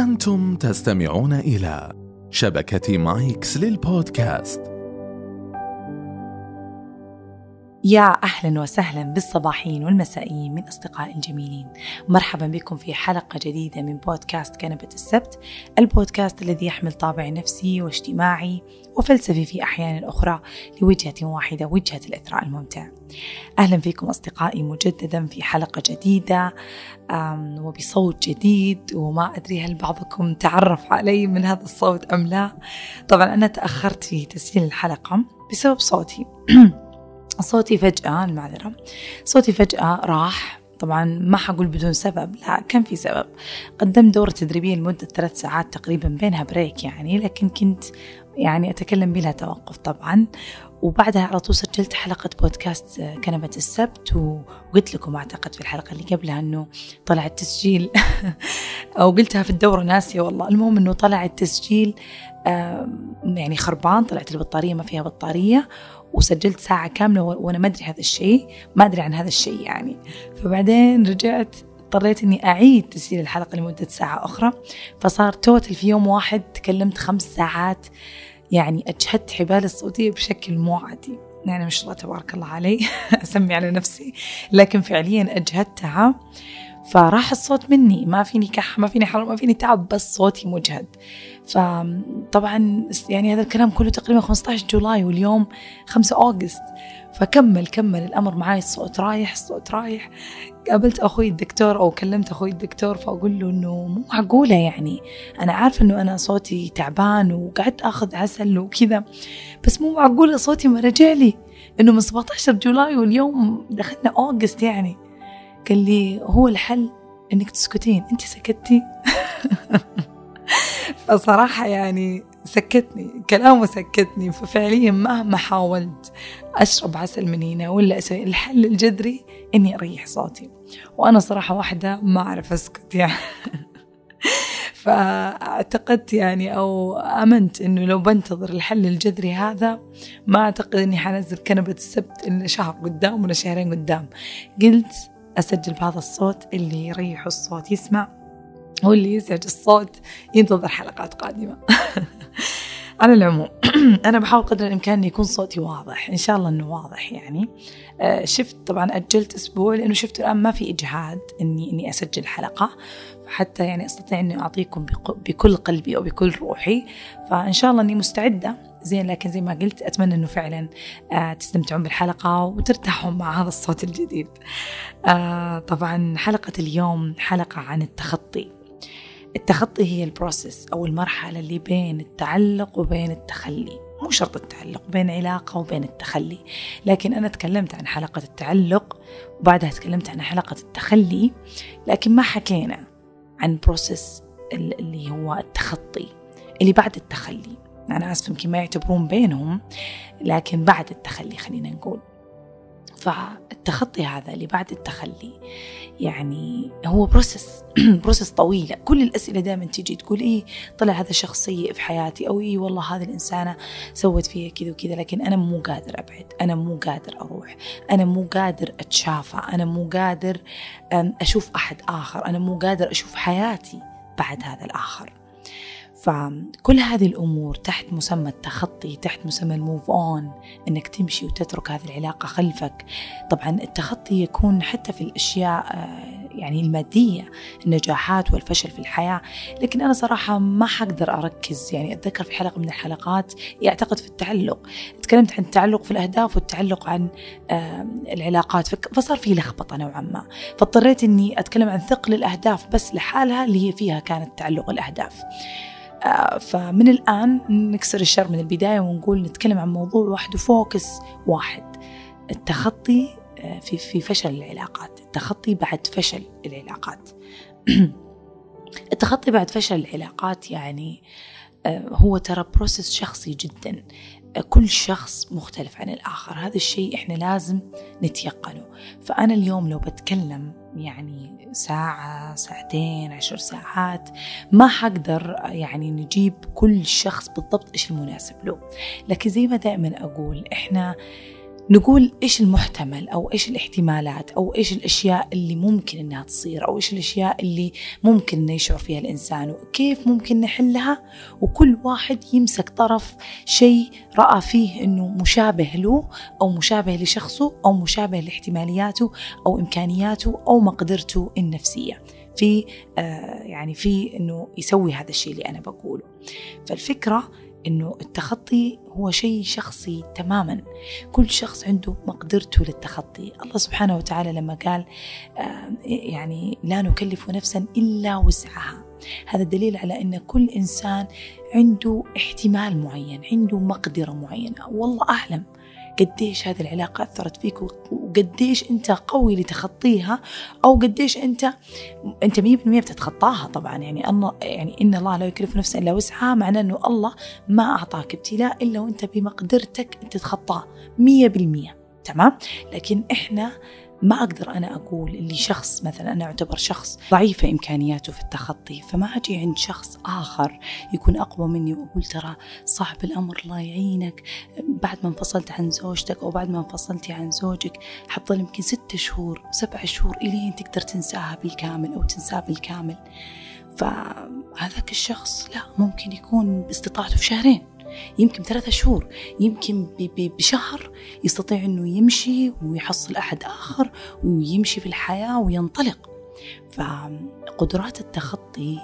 أنتم تستمعون إلى شبكة مايكس للبودكاست. يا أهلا وسهلا بالصباحين والمسائيين من أصدقائي الجميلين مرحبا بكم في حلقة جديدة من بودكاست كنبة السبت البودكاست الذي يحمل طابع نفسي واجتماعي وفلسفي في أحيان أخرى لوجهة واحدة وجهة الإثراء الممتع. أهلا فيكم أصدقائي مجددا في حلقة جديدة وبصوت جديد وما أدري هل بعضكم تعرف علي من هذا الصوت أم لا. طبعا أنا تأخرت في تسجيل الحلقة بسبب صوتي. صوتي فجأة المعذرة. صوتي فجأة راح. طبعا ما حقول بدون سبب لا كان في سبب. قدمت دورة تدريبية لمدة ثلاث ساعات تقريبا بينها بريك يعني لكن كنت يعني أتكلم بلا توقف طبعا. وبعدها على طول سجلت حلقة بودكاست كنبة السبت وقلت لكم أعتقد في الحلقة اللي قبلها أنه طلع التسجيل. أو قلتها في الدورة ناسية والله. المهم أنه طلع التسجيل يعني خربان طلعت البطارية ما فيها بطارية. وسجلت ساعة كاملة وأنا ما أدري هذا الشيء ما أدري عن هذا الشيء يعني. فبعدين رجعت اضطريت إني أعيد تسجيل الحلقة لمدة ساعة أخرى. فصار توتل في يوم واحد تكلمت خمس ساعات. يعني أجهدت حبال الصوتية بشكل مو عادي يعني ما شاء الله تبارك الله علي. أسمي على نفسي. لكن فعليا أجهدتها. فراح الصوت مني. ما فيني كح ما فيني حر ما فيني تعب بس صوتي مجهد. فطبعا يعني هذا الكلام كله تقريبا 15 جولاي واليوم 5 أوغست. فكمل كمل الأمر معاي الصوت رايح الصوت رايح. قابلت أخوي الدكتور أو كلمت أخوي الدكتور فأقول له إنه مو معقولة يعني. أنا عارفة إنه أنا صوتي تعبان وقعدت أخذ عسل وكذا بس مو معقولة صوتي ما رجع لي. إنه من 17 جولاي واليوم دخلنا أوغست يعني. قال لي هو الحل إنك تسكتين. أنت سكتي؟ فصراحة يعني سكتني كلامه سكتني ففعليا مهما حاولت أشرب عسل من هنا ولا أسوي الحل الجذري إني أريح صوتي. وأنا صراحة واحدة ما أعرف أسكت يعني. فاعتقدت يعني أو أمنت إنه لو بنتظر الحل الجذري هذا ما أعتقد إني حنزل كنبة السبت إلا شهر قدام ولا شهرين قدام. قلت أسجل بهذا الصوت اللي يريح الصوت يسمع. واللي يزعج الصوت ينتظر حلقات قادمة. على العموم أنا بحاول قدر الإمكان يكون صوتي واضح إن شاء الله إنه واضح يعني. آه، شفت طبعا أجلت أسبوع لأنه شفت الآن ما في إجهاد إني إني أسجل حلقة. حتى يعني أستطيع إني أعطيكم بكل قلبي أو بكل روحي. فإن شاء الله إني مستعدة. زين لكن زي ما قلت أتمنى أنه فعلا آه، تستمتعون بالحلقة وترتاحون مع هذا الصوت الجديد. آه، طبعا حلقة اليوم حلقة عن التخطي. التخطي هي البروسيس أو المرحلة اللي بين التعلق وبين التخلي. مو شرط التعلق بين علاقة وبين التخلي. لكن أنا تكلمت عن حلقة التعلق وبعدها تكلمت عن حلقة التخلي لكن ما حكينا عن process اللي هو التخطي اللي بعد التخلي. أنا آسف يمكن ما يعتبرون بينهم لكن بعد التخلي خلينا نقول. فالتخطي هذا اللي بعد التخلي. يعني هو process process طويلة كل الأسئلة دائما تيجي تقول إيه طلع هذا الشخص سيء في حياتي أو إيه والله هذه الإنسانة سوت فيها كذا وكذا لكن أنا مو قادر أبعد أنا مو قادر أروح أنا مو قادر أتشافى أنا مو قادر أشوف أحد آخر أنا مو قادر أشوف حياتي بعد هذا الآخر. فكل هذه الأمور تحت مسمى التخطي تحت مسمى الموف أون أنك تمشي وتترك هذه العلاقة خلفك. طبعا التخطي يكون حتى في الأشياء آه، يعني المادية النجاحات والفشل في الحياة. لكن أنا صراحة ما حقدر أركز يعني أتذكر في حلقة من الحلقات يعتقد في التعلق. تكلمت عن التعلق في الأهداف والتعلق عن العلاقات فصار في لخبطة نوعا ما. فاضطريت أني أتكلم عن ثقل الأهداف بس لحالها اللي هي فيها كانت تعلق الأهداف. آه، فمن الآن نكسر الشر من البداية ونقول نتكلم عن موضوع واحد وفوكس واحد. التخطي آه، في في فشل العلاقات. التخطي بعد فشل العلاقات. التخطي بعد فشل العلاقات يعني آه، هو ترى بروسس شخصي جدا. كل شخص مختلف عن الآخر. هذا الشيء إحنا لازم نتيقنه. فأنا اليوم لو بتكلم يعني ساعة ساعتين عشر ساعات. ما حقدر يعني نجيب كل شخص بالضبط إيش المناسب له. لكن زي ما دائما أقول إحنا نقول إيش المحتمل أو إيش الاحتمالات أو إيش الأشياء اللي ممكن إنها تصير أو إيش الأشياء اللي ممكن إنه يشعر فيها الإنسان وكيف ممكن نحلها وكل واحد يمسك طرف شيء رأى فيه إنه مشابه له أو مشابه لشخصه أو مشابه لاحتمالياته أو إمكانياته أو مقدرته النفسية. في آه يعني في إنه يسوي هذا الشيء اللي أنا بقوله. فالفكرة إنه التخطي هو شيء شخصي تماما. كل شخص عنده مقدرته للتخطي. الله سبحانه وتعالى لما قال آه يعني لا نكلف نفسا إلا وسعها. هذا دليل على إن كل إنسان عنده احتمال معين عنده مقدرة معينة. والله أعلم. قديش هذه العلاقة أثرت فيك وقديش أنت قوي لتخطيها أو قديش أنت أنت 100% بتتخطاها طبعا. يعني الله يعني إن الله لا يكلف نفسا إلا وسعها معناه إنه الله ما أعطاك ابتلاء إلا وأنت بمقدرتك تتخطاه 100% تمام؟ لكن إحنا ما أقدر أنا أقول اللي شخص مثلا أنا أعتبر شخص ضعيفة إمكانياته في التخطي فما أجي عند شخص آخر يكون أقوى مني وأقول ترى صعب الأمر الله يعينك بعد ما انفصلت عن زوجتك أو بعد ما انفصلتي عن زوجك حتظل يمكن ستة شهور سبع شهور إلين تقدر تنساها بالكامل أو تنساه بالكامل. فهذاك الشخص لا ممكن يكون باستطاعته في شهرين. يمكن ثلاثة شهور يمكن بشهر يستطيع أنه يمشي ويحصل أحد آخر ويمشي في الحياة وينطلق. فقدرات التخطي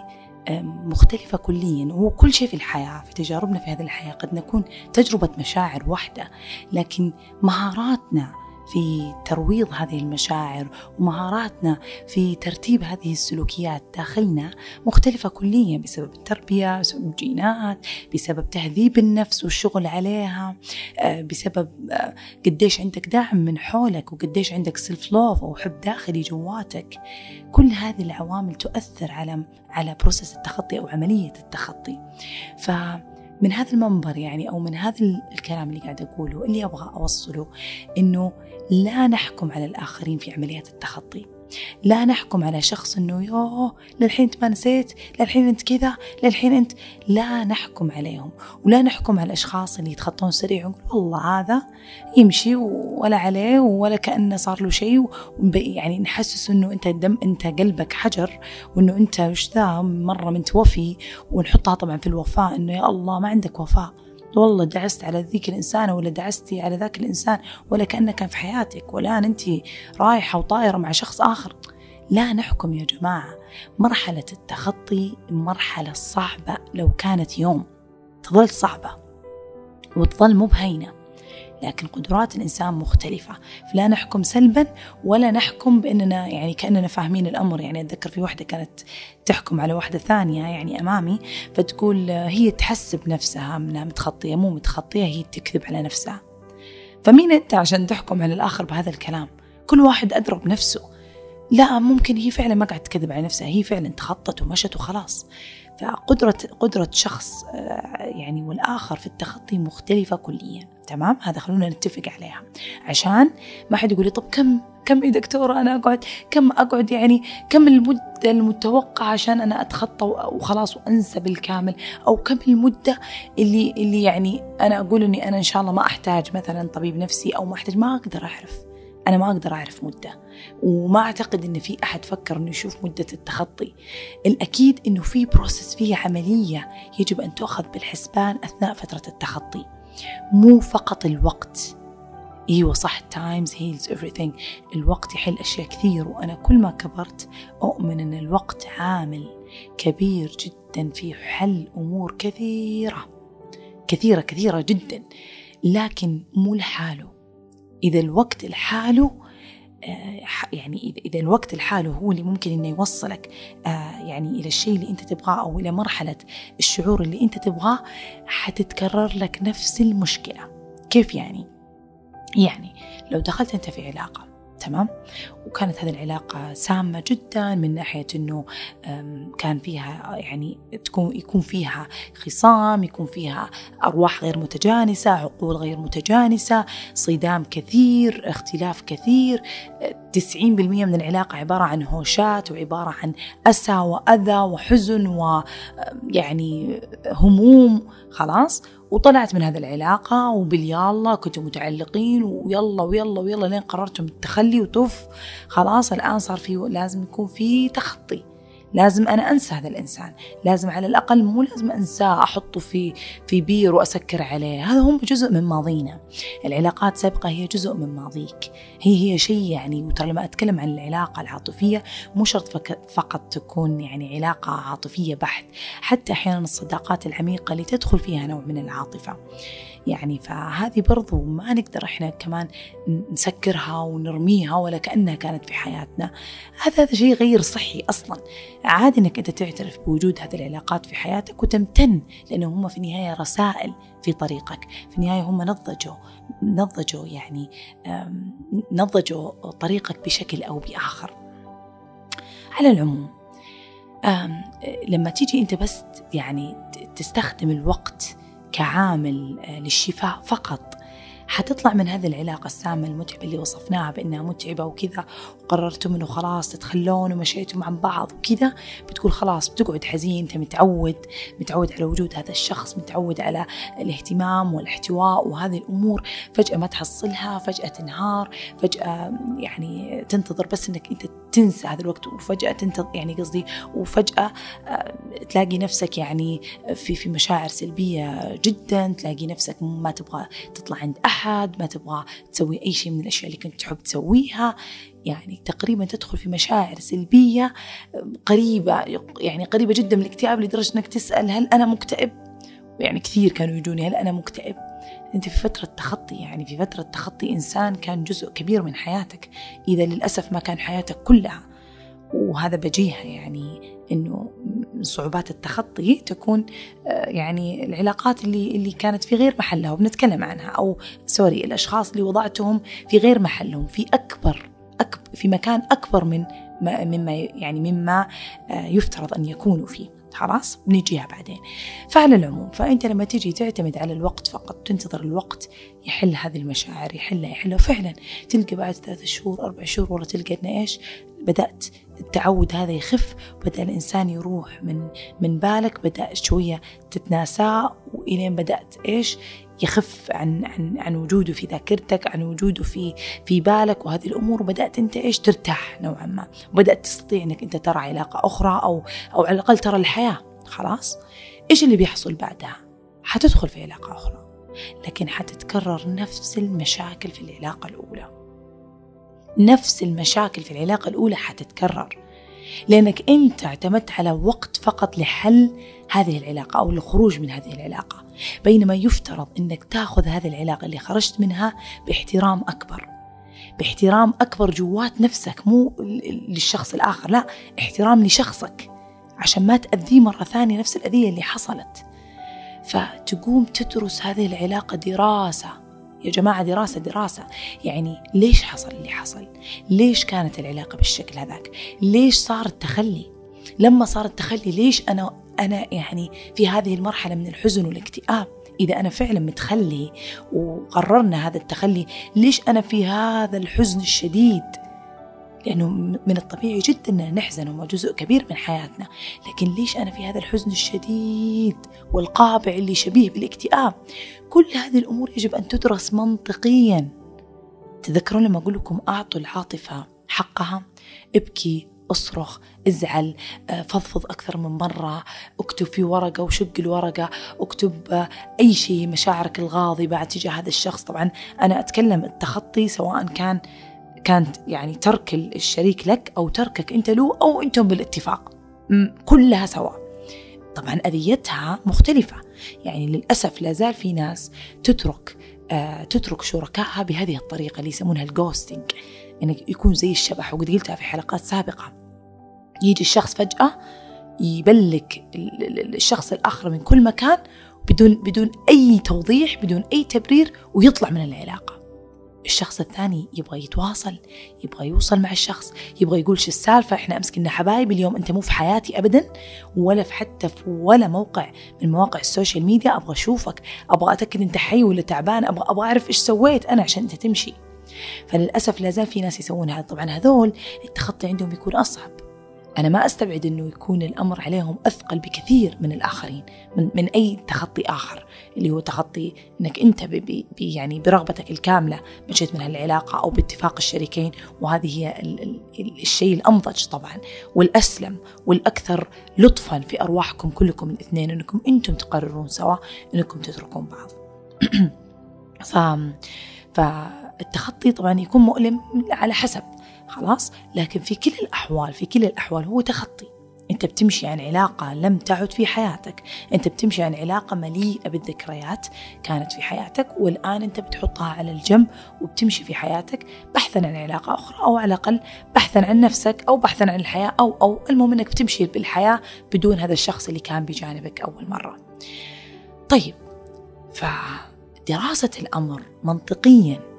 مختلفة كليا. وهو كل شيء في الحياة في تجاربنا في هذه الحياة قد نكون تجربة مشاعر واحدة لكن مهاراتنا في ترويض هذه المشاعر ومهاراتنا في ترتيب هذه السلوكيات داخلنا مختلفة كليا بسبب التربية بسبب الجينات بسبب تهذيب النفس والشغل عليها آه، بسبب آه، قديش عندك دعم من حولك وقديش عندك self love أو حب داخلي جواتك. كل هذه العوامل تؤثر على على process التخطي أو عملية التخطي. ف من هذا المنبر يعني أو من هذا الكلام اللي قاعد أقوله اللي أبغى أوصله إنه لا نحكم على الآخرين في عمليات التخطي. لا نحكم على شخص إنه يوه للحين أنت ما نسيت للحين أنت كذا للحين أنت لا نحكم عليهم ولا نحكم على الأشخاص اللي يتخطون سريع ونقول والله هذا يمشي ولا عليه ولا كأنه صار له شيء يعني نحسس إنه أنت دم أنت قلبك حجر وإنه أنت وش ذا مرة متوفي ونحطها طبعا في الوفاء إنه يا الله ما عندك وفاء. والله دعست على ذيك الإنسانة ولا دعستي على ذاك الإنسان ولا كأنه كان في حياتك والآن أنت رايحة وطايرة مع شخص آخر. لا نحكم يا جماعة. مرحلة التخطي مرحلة صعبة لو كانت يوم. تظل صعبة وتظل مو بهينة. لكن قدرات الإنسان مختلفة. فلا نحكم سلبا ولا نحكم بأننا يعني كأننا فاهمين الأمر. يعني أتذكر في واحدة كانت تحكم على واحدة ثانية يعني أمامي فتقول هي تحسب نفسها أنها متخطية. مو متخطية هي تكذب على نفسها. فمين أنت عشان تحكم على الآخر بهذا الكلام؟ كل واحد أدرى بنفسه لا ممكن هي فعلا ما قاعد تكذب على نفسها. هي فعلا تخطت ومشت وخلاص. فقدرة قدرة شخص آه، يعني والآخر في التخطي مختلفة كليا. تمام؟ هذا خلونا نتفق عليها. عشان ما حد يقول لي طب كم كم يا دكتورة أنا أقعد؟ كم أقعد يعني كم المدة المتوقعة عشان أنا أتخطى وخلاص وأنسى بالكامل؟ أو كم المدة اللي اللي يعني أنا أقول إني أنا إن شاء الله ما أحتاج مثلا طبيب نفسي أو ما أحتاج ما أقدر أعرف. أنا ما أقدر أعرف مدة. وما أعتقد إن في أحد فكر إنه يشوف مدة التخطي. الأكيد إنه في process فيه عملية يجب أن تؤخذ بالحسبان أثناء فترة التخطي. مو فقط الوقت. أيوه صح time heals everything. الوقت يحل أشياء كثير وأنا كل ما كبرت أؤمن إن الوقت عامل كبير جدا في حل أمور كثيرة كثيرة كثيرة جدا. لكن مو لحاله. إذا الوقت لحاله يعني إذا الوقت لحاله هو اللي ممكن إنه يوصلك آه، يعني إلى الشيء اللي أنت تبغاه أو إلى مرحلة الشعور اللي أنت تبغاه حتتكرر لك نفس المشكلة كيف يعني؟ يعني لو دخلت أنت في علاقة تمام؟ وكانت هذه العلاقة سامة جدا من ناحية أنه كان فيها يعني تكون يكون فيها خصام يكون فيها أرواح غير متجانسة عقول غير متجانسة صدام كثير اختلاف كثير. 90% من العلاقة عبارة عن هوشات وعبارة عن أسى وأذى وحزن ويعني هموم خلاص؟ وطلعت من هذه العلاقة وباليلا كنتوا متعلقين ويلا ويلا ويلا لين قررتم التخلي وتف خلاص الآن صار في لازم يكون في تخطي. لازم أنا أنسى هذا الإنسان. لازم على الأقل مو لازم أنساه أحطه في في بير وأسكر عليه. هذا هم جزء من ماضينا. العلاقات السابقه هي جزء من ماضيك. هي هي شيء يعني وترى لما أتكلم عن العلاقة العاطفية مو شرط فقط تكون يعني علاقة عاطفية بحت. حتى أحيانا الصداقات العميقة اللي تدخل فيها نوع من العاطفة. يعني فهذه برضو ما نقدر إحنا كمان نسكرها ونرميها ولا كأنها كانت في حياتنا. هذا هذا شيء غير صحي أصلا. عادي أنك أنت تعترف بوجود هذه العلاقات في حياتك وتمتن لأنه هم في النهاية رسائل في طريقك. في النهاية هم نضجوا نضجوا يعني نضجوا طريقك بشكل أو بآخر. على العموم لما تيجي أنت بس يعني تستخدم الوقت كعامل للشفاء فقط. حتطلع من هذه العلاقة السامة المتعبة اللي وصفناها بأنها متعبة وكذا وقررتم أنه خلاص تتخلون ومشيتم عن بعض وكذا بتقول خلاص بتقعد حزين أنت متعود متعود على وجود هذا الشخص متعود على الاهتمام والاحتواء وهذه الأمور فجأة ما تحصلها فجأة تنهار فجأة يعني تنتظر بس أنك أنت تنسى هذا الوقت وفجأة تنتظر يعني قصدي وفجأة آه، تلاقي نفسك يعني في في مشاعر سلبية جدا تلاقي نفسك ما تبغى تطلع عند أحد. أحد ما تبغى تسوي أي شيء من الأشياء اللي كنت تحب تسويها. يعني تقريبا تدخل في مشاعر سلبية قريبة يعني قريبة جدا من الاكتئاب لدرجة أنك تسأل هل أنا مكتئب؟ يعني كثير كانوا يجوني هل أنا مكتئب؟ أنت في فترة تخطي يعني في فترة تخطي إنسان كان جزء كبير من حياتك. إذا للأسف ما كان حياتك كلها. وهذا بجيها يعني إنه صعوبات التخطي تكون آه، يعني العلاقات اللي اللي كانت في غير محلها وبنتكلم عنها أو سوري الأشخاص اللي وضعتهم في غير محلهم في أكبر أكبر في مكان أكبر من مما يعني مما آه، يفترض أن يكونوا فيه. خلاص؟ بنجيها بعدين. فعلى العموم فأنت لما تجي تعتمد على الوقت فقط تنتظر الوقت يحل هذه المشاعر يحلها يحلها وفعلا تلقى بعد ثلاثة شهور أربع شهور والله تلقى إنه إيش؟ بدأت التعود هذا يخف بدأ الإنسان يروح من من بالك بدأ شوية تتناساه وإلين بدأت إيش؟ يخف عن عن عن وجوده في ذاكرتك عن وجوده في في بالك وهذه الأمور وبدات أنت إيش؟ ترتاح نوعا ما. وبدات تستطيع إنك أنت ترى علاقة أخرى أو أو على الأقل ترى الحياة. خلاص؟ إيش اللي بيحصل بعدها؟ حتدخل في علاقة أخرى لكن حتتكرر نفس المشاكل في العلاقة الأولى. نفس المشاكل في العلاقة الأولى حتتكرر. لأنك أنت اعتمدت على وقت فقط لحل هذه العلاقة أو الخروج من هذه العلاقة. بينما يفترض أنك تأخذ هذه العلاقة اللي خرجت منها باحترام أكبر. باحترام أكبر جوات نفسك مو للشخص الآخر لا احترام لشخصك عشان ما تأذيه مرة ثانية نفس الأذية اللي حصلت. فتقوم تدرس هذه العلاقة دراسة يا جماعة دراسة دراسة. يعني ليش حصل اللي حصل؟ ليش كانت العلاقة بالشكل هذاك؟ ليش صار التخلي؟ لما صار التخلي ليش أنا أنا يعني في هذه المرحلة من الحزن والاكتئاب؟ إذا أنا فعلا متخلي وقررنا هذا التخلي ليش أنا في هذا الحزن الشديد؟ لأنه من الطبيعي جدا أن نحزن هو جزء كبير من حياتنا. لكن ليش أنا في هذا الحزن الشديد والقابع اللي شبيه بالاكتئاب؟ كل هذه الأمور يجب أن تدرس منطقيا. تذكرون لما أقول لكم أعطوا العاطفة حقها؟ ابكي اصرخ ازعل آه، فضفض أكثر من مرة اكتب في ورقة وشق الورقة اكتب آه، أي شيء مشاعرك الغاضبة تجاه هذا الشخص. طبعا أنا أتكلم التخطي سواء كان كانت يعني ترك الشريك لك أو تركك أنت له أو أنتم بالاتفاق. كلها سواء طبعا أذيتها مختلفة. يعني للأسف لا زال في ناس تترك آه تترك شركائها بهذه الطريقة اللي يسمونها الجوستنج يعني يكون زي الشبح وقد قلتها في حلقات سابقة. يجي الشخص فجأة ي block الشخص الآخر من كل مكان بدون بدون أي توضيح بدون أي تبرير ويطلع من العلاقة. الشخص الثاني يبغى يتواصل يبغى يوصل مع الشخص يبغى يقول شو السالفة إحنا أمس كنا حبايب اليوم أنت مو في حياتي ابدا ولا في حتى في ولا موقع من مواقع ال social media أبغى أشوفك أبغى أتأكد أنت حي ولا تعبان أبغى أبغى أعرف إيش سويت أنا عشان أنت تمشي. فللأسف لا زال في ناس يسوون هذا. طبعا هذول التخطي عندهم يكون أصعب. أنا ما أستبعد أنه يكون الأمر عليهم أثقل بكثير من الآخرين من, من أي تخطي آخر اللي هو تخطي أنك أنت بي بي يعني برغبتك الكاملة مشيت من هالعلاقة أو باتفاق الشريكين وهذه هي ال ال الشيء الأنضج طبعا. والأسلم والأكثر لطفا في أرواحكم كلكم الاثنين أنكم أنتم تقررون سوا أنكم تتركون بعض. ف... فالتخطي طبعا يكون مؤلم على حسب. خلاص؟ لكن في كل الأحوال في كل الأحوال هو تخطي. أنت بتمشي عن علاقة لم تعد في حياتك. أنت بتمشي عن علاقة مليئة بالذكريات كانت في حياتك والآن أنت بتحطها على الجنب وبتمشي في حياتك بحثا عن علاقة أخرى أو على الأقل بحثا عن نفسك أو بحثا عن الحياة أو أو المهم أنك بتمشي بالحياة بدون هذا الشخص اللي كان بجانبك أول مرة. طيب فدراسة الأمر منطقيا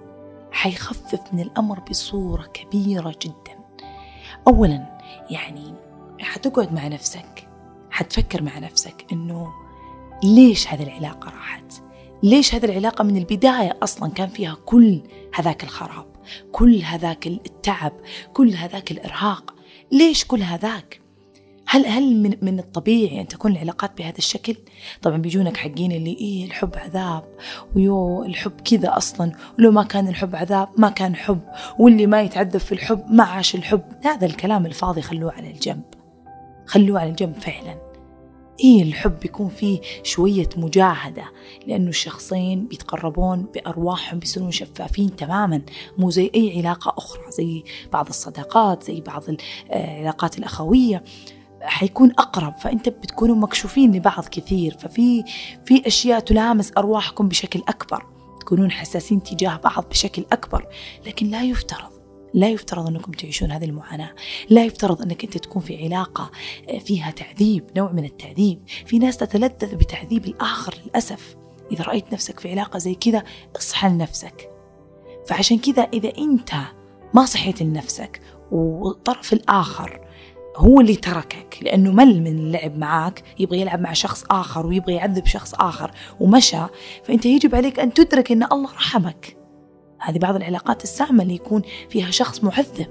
حيخفف من الأمر بصورة كبيرة جدا. أولا يعني حتقعد مع نفسك حتفكر مع نفسك إنه ليش هذه العلاقة راحت؟ ليش هذه العلاقة من البداية أصلا كان فيها كل هذاك الخراب كل هذاك التعب كل هذاك الإرهاق؟ ليش كل هذاك؟ هل هل من من الطبيعي أن تكون العلاقات بهذا الشكل؟ طبعا بيجونك حقين اللي إيه الحب عذاب ويو الحب كذا أصلا ولو ما كان الحب عذاب ما كان حب واللي ما يتعذب في الحب ما عاش الحب. هذا الكلام الفاضي خلوه على الجنب خلوه على الجنب فعلا. إيه الحب بيكون فيه شوية مجاهدة لأنه الشخصين بيتقربون بأرواحهم بيصيرون شفافين تماما مو زي أي علاقة أخرى زي بعض الصداقات زي بعض العلاقات الأخوية. حيكون أقرب فأنت بتكونوا مكشوفين لبعض كثير ففي في أشياء تلامس أرواحكم بشكل أكبر تكونون حساسين تجاه بعض بشكل أكبر لكن لا يفترض لا يفترض أنكم تعيشون هذه المعاناة لا يفترض أنك أنت تكون في علاقة فيها تعذيب نوع من التعذيب في ناس تتلذذ بتعذيب الآخر للأسف. إذا رأيت نفسك في علاقة زي كذا اصحى لنفسك فعشان كذا إذا أنت ما صحيت لنفسك والطرف الآخر هو اللي تركك. لأنه مل من اللعب معاك يبغى يلعب مع شخص آخر ويبغى يعذب شخص آخر ومشى. فأنت يجب عليك أن تدرك أن الله رحمك. هذه بعض العلاقات السامة اللي يكون فيها شخص معذب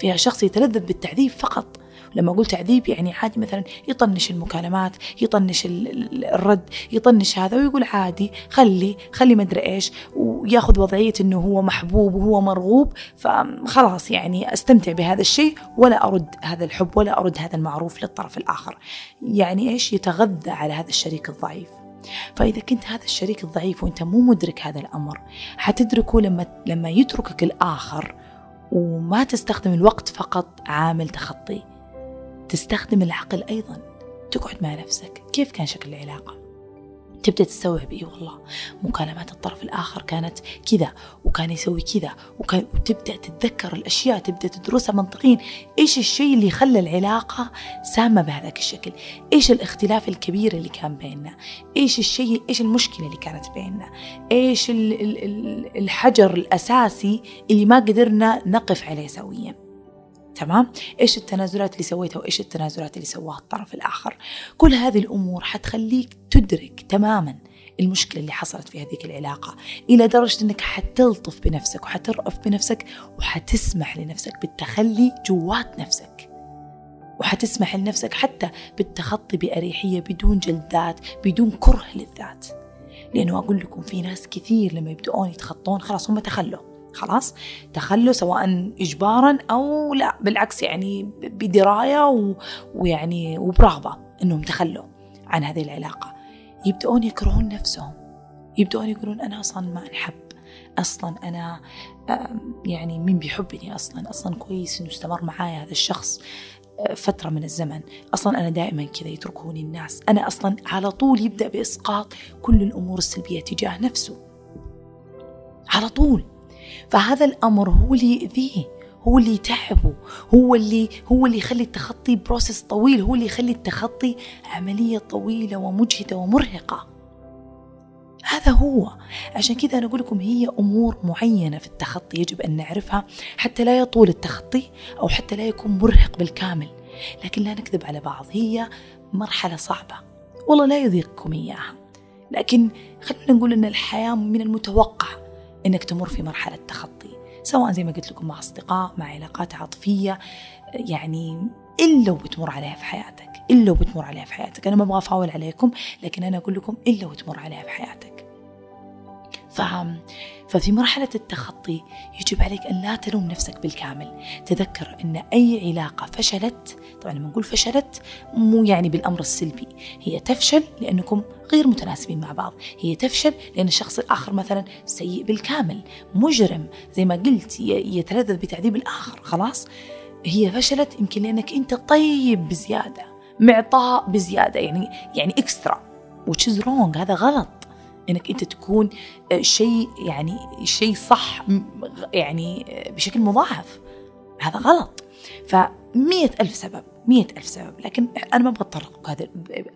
فيها شخص يتلذذ بالتعذيب فقط. لما أقول تعذيب يعني عادي مثلا يطنش المكالمات يطنش الرد يطنش هذا ويقول عادي خلي خلي مدري إيش وياخذ وضعية أنه هو محبوب وهو مرغوب فخلاص يعني أستمتع بهذا الشيء ولا أرد هذا الحب ولا أرد هذا المعروف للطرف الآخر. يعني إيش؟ يتغذى على هذا الشريك الضعيف. فإذا كنت هذا الشريك الضعيف وأنت مو مدرك هذا الأمر حتدركه لما لما يتركك الآخر وما تستخدم الوقت فقط عامل تخطي. تستخدم العقل أيضا. تقعد مع نفسك. كيف كان شكل العلاقة؟ تبدأ تستوعب إيه والله. مكالمات الطرف الآخر كانت كذا وكان يسوي كذا وكان وتبدأ تتذكر الأشياء تبدأ تدرسها منطقيا إيش الشيء اللي خلى العلاقة سامة بهذاك الشكل؟ إيش الاختلاف الكبير اللي كان بيننا؟ إيش الشيء إيش المشكلة اللي كانت بيننا؟ إيش الحجر الأساسي اللي ما قدرنا نقف عليه سويا؟ تمام؟ إيش التنازلات اللي سويتها وإيش التنازلات اللي سواها الطرف الآخر؟ كل هذه الأمور حتخليك تدرك تماما المشكلة اللي حصلت في هذيك العلاقة إلى درجة أنك حتلطف بنفسك وحترأف بنفسك وحتسمح لنفسك بالتخلي جوات نفسك. وحتسمح لنفسك حتى بالتخطي بأريحية بدون جلدات بدون كره للذات. لأنه أقول لكم في ناس كثير لما يبدأون يتخطون خلاص هم تخلوا. خلاص تخلوا سواء إجبارا أو لا بالعكس يعني بدراية و... ويعني وبرغبة أنهم تخلوا عن هذه العلاقة. يبدأون يكرهون نفسهم يبدأون يقولون أنا أصلا ما أنحب أصلا أنا يعني مين بيحبني أصلا؟ أصلا كويس إنه استمر معايا هذا الشخص فترة من الزمن. أصلا أنا دائما كذا يتركوني الناس. أنا أصلا على طول يبدأ بإسقاط كل الأمور السلبية تجاه نفسه. على طول. فهذا الأمر هو اللي يأذيه هو اللي يتعبه هو اللي هو اللي يخلي التخطي بروسس طويل هو اللي يخلي التخطي عملية طويلة ومجهدة ومرهقة. هذا هو. عشان كذا أنا أقول لكم هي أمور معينة في التخطي يجب أن نعرفها حتى لا يطول التخطي أو حتى لا يكون مرهق بالكامل. لكن لا نكذب على بعض هي مرحلة صعبة. والله لا يذيقكم إياها. لكن خلينا نقول أن الحياة من المتوقع. إنك تمر في مرحلة تخطي سواء زي ما قلت لكم مع أصدقاء مع علاقات عاطفية يعني إلا وبتمر عليها في حياتك؟ إلا وبتمر عليها في حياتك؟ أنا ما أبغى أفاول عليكم لكن أنا أقول لكم إلا وتمر عليها في حياتك؟ ف... ففي مرحلة التخطي يجب عليك أن لا تلوم نفسك بالكامل. تذكر أن أي علاقة فشلت طبعا لما نقول فشلت مو يعني بالأمر السلبي هي تفشل لأنكم غير متناسبين مع بعض. هي تفشل لأن الشخص الآخر مثلا سيء بالكامل مجرم زي ما قلت يتلذذ بتعذيب الآخر خلاص. هي فشلت يمكن لأنك أنت طيب بزيادة معطاء بزيادة يعني يعني إكسترا which is wrong هذا غلط. إنك أنت تكون شيء يعني شيء صح يعني بشكل مضاعف. هذا غلط. فمية ألف سبب مية ألف سبب. لكن أنا ما بتطرق هذا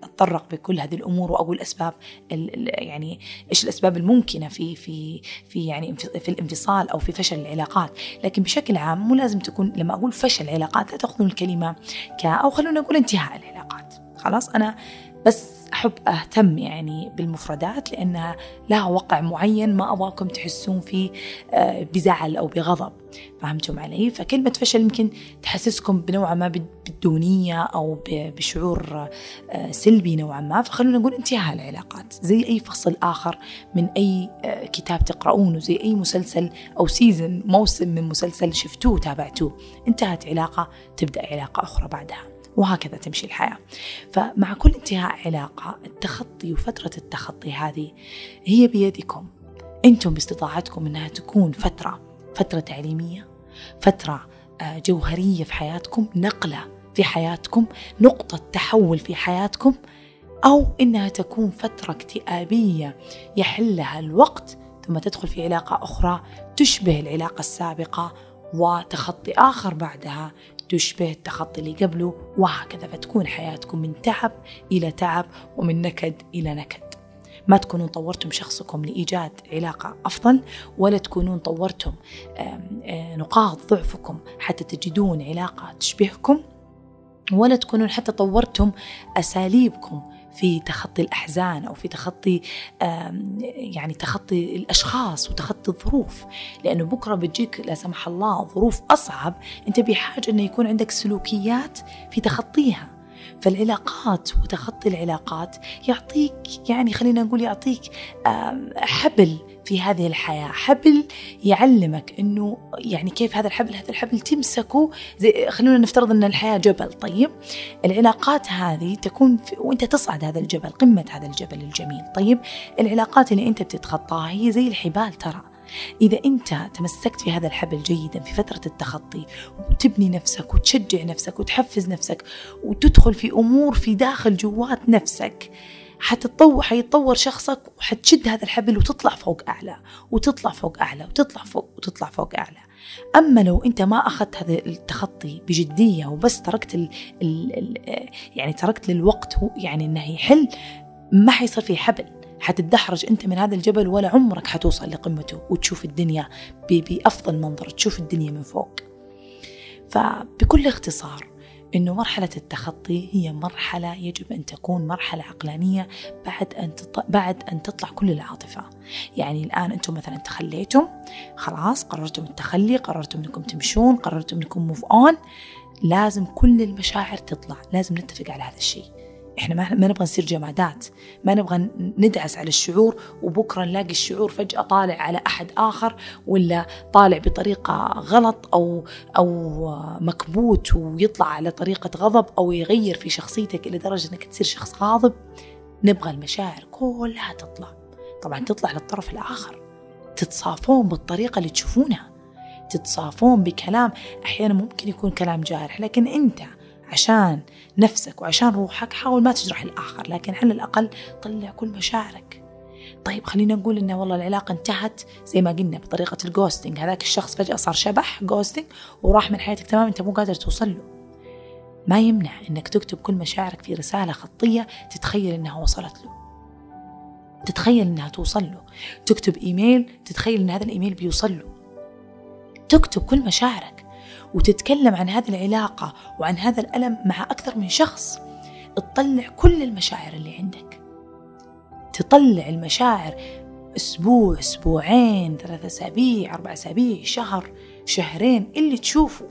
أتطرق بكل هذه الأمور وأقول أسباب يعني إيش الأسباب الممكنة في في في يعني في الانفصال أو في فشل العلاقات. لكن بشكل عام مو لازم تكون لما أقول فشل علاقات لا تأخذون الكلمة ك أو خلونا نقول انتهاء العلاقات. خلاص أنا بس أحب أهتم يعني بالمفردات لأنها لها وقع معين ما أبغاكم تحسون فيه بزعل أو بغضب. فهمتم علي؟ فكلمة فشل يمكن تحسسكم بنوعا ما بالدونية أو بشعور سلبي نوعا ما. فخلونا نقول انتهاء العلاقات. زي أي فصل آخر من أي كتاب تقرؤونه زي أي مسلسل أو سيزن موسم من مسلسل شفتوه تابعتوه. انتهت علاقة تبدأ علاقة أخرى بعدها. وهكذا تمشي الحياة. فمع كل انتهاء علاقة التخطي وفترة التخطي هذه هي بيدكم. أنتم باستطاعتكم أنها تكون فترة فترة تعليمية فترة جوهرية في حياتكم نقلة في حياتكم نقطة تحول في حياتكم أو إنها تكون فترة اكتئابية يحلها الوقت ثم تدخل في علاقة أخرى تشبه العلاقة السابقة وتخطي آخر بعدها تشبه التخطي اللي قبله وهكذا فتكون حياتكم من تعب إلى تعب ومن نكد إلى نكد. ما تكونون طورتم شخصكم لإيجاد علاقة أفضل ولا تكونون طورتم نقاط ضعفكم حتى تجدون علاقة تشبهكم ولا تكونون حتى طورتم أساليبكم في تخطي الأحزان أو في تخطي يعني تخطي الأشخاص وتخطي الظروف. لأنه بكرة بتجيك لا سمح الله ظروف أصعب. أنت بحاجة أنه يكون عندك سلوكيات في تخطيها. فالعلاقات وتخطي العلاقات يعطيك يعني خلينا نقول يعطيك حبل في هذه الحياة. حبل يعلمك أنه يعني كيف هذا الحبل هذا الحبل تمسكه زي خلونا نفترض أن الحياة جبل. طيب العلاقات هذه تكون في وأنت تصعد هذا الجبل قمة هذا الجبل الجميل. طيب العلاقات اللي أنت بتتخطاها هي زي الحبال ترى. إذا أنت تمسكت في هذا الحبل جيدا في فترة التخطي وتبني نفسك وتشجع نفسك وتحفز نفسك وتدخل في أمور في داخل جوات نفسك حتتطور حيتطور شخصك وحتشد هذا الحبل وتطلع فوق أعلى وتطلع فوق أعلى وتطلع فوق وتطلع فوق أعلى. أما لو أنت ما أخذت هذا التخطي بجدية وبس تركت ال ال ال يعني تركت للوقت هو يعني إنه يحل ما حيصير في حبل. حتتدحرج أنت من هذا الجبل ولا عمرك حتوصل لقمته وتشوف الدنيا بأفضل منظر تشوف الدنيا من فوق. فبكل اختصار إنه مرحلة التخطي هي مرحلة يجب أن تكون مرحلة عقلانية بعد تط... بعد أن تطلع كل العاطفة. يعني الآن أنتم مثلا تخليتم خلاص قررتم التخلي قررتم إنكم تمشون قررتم إنكم موف اون لازم كل المشاعر تطلع لازم نتفق على هذا الشيء. إحنا ما, ما نبغى نصير جمادات. ما نبغى ندعس على الشعور وبكرة نلاقي الشعور فجأة طالع على أحد آخر ولا طالع بطريقة غلط أو أو مكبوت ويطلع على طريقة غضب أو يغير في شخصيتك لدرجة إنك تصير شخص غاضب. نبغى المشاعر كلها تطلع. طبعا تطلع للطرف الآخر. تتصافون بالطريقة اللي تشوفونها. تتصافون بكلام. أحيانا ممكن يكون كلام جارح لكن أنت عشان نفسك وعشان روحك حاول ما تجرح الآخر لكن على الأقل طلع كل مشاعرك. طيب خلينا نقول إن والله العلاقة انتهت زي ما قلنا بطريقة ال ghosting هذاك الشخص فجأة صار شبح ghosting وراح من حياتك تمام أنت مو قادر توصل له. ما يمنع إنك تكتب كل مشاعرك في رسالة خطية تتخيل إنها وصلت له. تتخيل إنها توصل له. تكتب إيميل تتخيل إن هذا الإيميل بيوصل له. تكتب كل مشاعرك. وتتكلم عن هذه العلاقة وعن هذا الألم مع أكثر من شخص تطلع كل المشاعر اللي عندك. تطلع المشاعر أسبوع أسبوعين ثلاثة أسابيع أربع أسابيع شهر شهرين اللي تشوفه.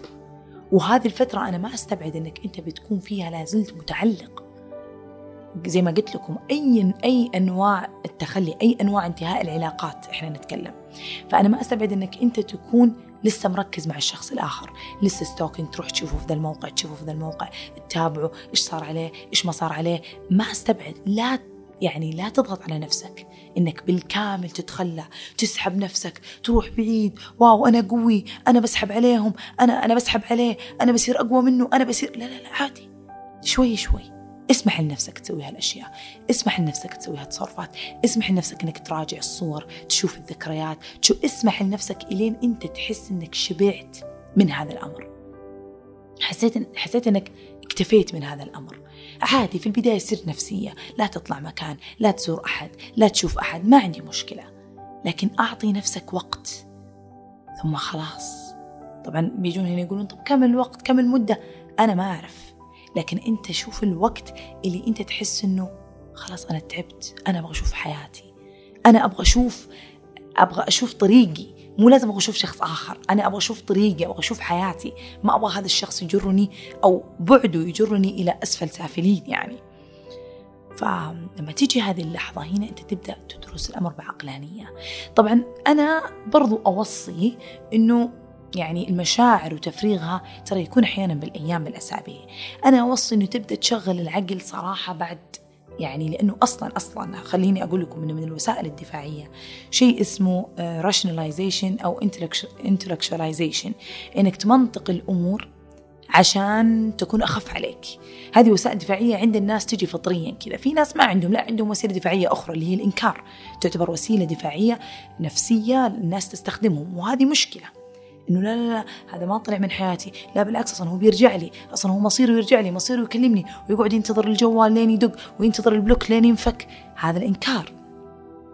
وهذه الفترة أنا ما أستبعد أنك أنت بتكون فيها لازلت متعلق. زي ما قلت لكم أي أي أنواع التخلي أي أنواع انتهاء العلاقات إحنا نتكلم. فأنا ما أستبعد أنك أنت تكون لسه مركز مع الشخص الآخر. لسه stalking تروح تشوفه في ذا الموقع تشوفه في ذا الموقع تتابعه إيش صار عليه إيش ما صار عليه. ما أستبعد لا يعني لا تضغط على نفسك. إنك بالكامل تتخلى تسحب نفسك تروح بعيد. wow أنا قوي أنا بسحب عليهم أنا أنا بسحب عليه أنا بصير أقوى منه أنا بصير لا لا لا عادي. شوي شوي. اسمح لنفسك تسوي هالأشياء. اسمح لنفسك تسوي هالتصرفات. اسمح لنفسك إنك تراجع الصور تشوف الذكريات. تشوف اسمح لنفسك إلين أنت تحس إنك شبعت من هذا الأمر. حسيت حسيت إنك اكتفيت من هذا الأمر. عادي في البداية سر نفسية. لا تطلع مكان لا تزور أحد لا تشوف أحد ما عندي مشكلة. لكن أعطي نفسك وقت. ثم خلاص. طبعا بيجون هنا يقولون طب كم الوقت؟ كم المدة؟ أنا ما أعرف. لكن أنت شوف الوقت اللي أنت تحس إنه خلاص أنا تعبت أنا أبغى أشوف حياتي أنا أبغى أشوف أبغى أشوف طريقي. مو لازم أبغى أشوف شخص آخر أنا أبغى أشوف طريقي أبغى أشوف حياتي. ما أبغى هذا الشخص يجرني أو بعده يجرني إلى أسفل سافلين يعني. فلما تيجي هذه اللحظة هنا أنت تبدأ تدرس الأمر بعقلانية. طبعا أنا برضو أوصي أنه يعني المشاعر وتفريغها ترى يكون أحيانا بالأيام بالأسابيع أنا أوصي أنه تبدأ تشغل العقل صراحة بعد يعني لأنه أصلا أصلا خليني أقول لكم إنه من الوسائل الدفاعية شيء اسمه rationalization أو intellectualization. إنك تمنطق الأمور عشان تكون أخف عليك. هذه وسائل دفاعية عند الناس تجي فطريا كذا. في ناس ما عندهم لا عندهم وسيلة دفاعية أخرى اللي هي الإنكار. تعتبر وسيلة دفاعية نفسية الناس تستخدمهم وهذه مشكلة. إنه لا لا لا هذا ما طلع من حياتي. لا بالعكس أصلا هو بيرجع لي. أصلا هو مصيره يرجع لي مصيره يكلمني ويقعد ينتظر الجوال لين يدق وينتظر البلوك لين ينفك. هذا الإنكار.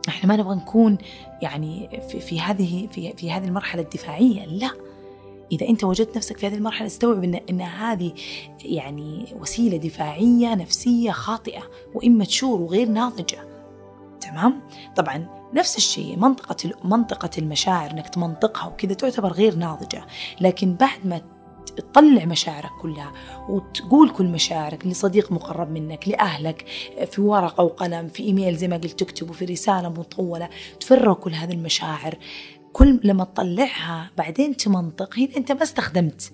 إحنا ما نبغى نكون يعني في, في هذه في, في هذه المرحلة الدفاعية لا. إذا أنت وجدت نفسك في هذه المرحلة استوعب إن, إن هذه يعني وسيلة دفاعية نفسية خاطئة وإما تشور وغير ناضجة. تمام؟ طبعا نفس الشيء منطقة منطقة المشاعر إنك تمنطقها وكذا تعتبر غير ناضجة، لكن بعد ما تطلع مشاعرك كلها وتقول كل مشاعرك لصديق مقرب منك لأهلك في ورقة وقلم في إيميل زي ما قلت تكتبه في رسالة مطولة تفرغ كل هذه المشاعر. كل لما تطلعها بعدين تمنطق هنا أنت ما استخدمت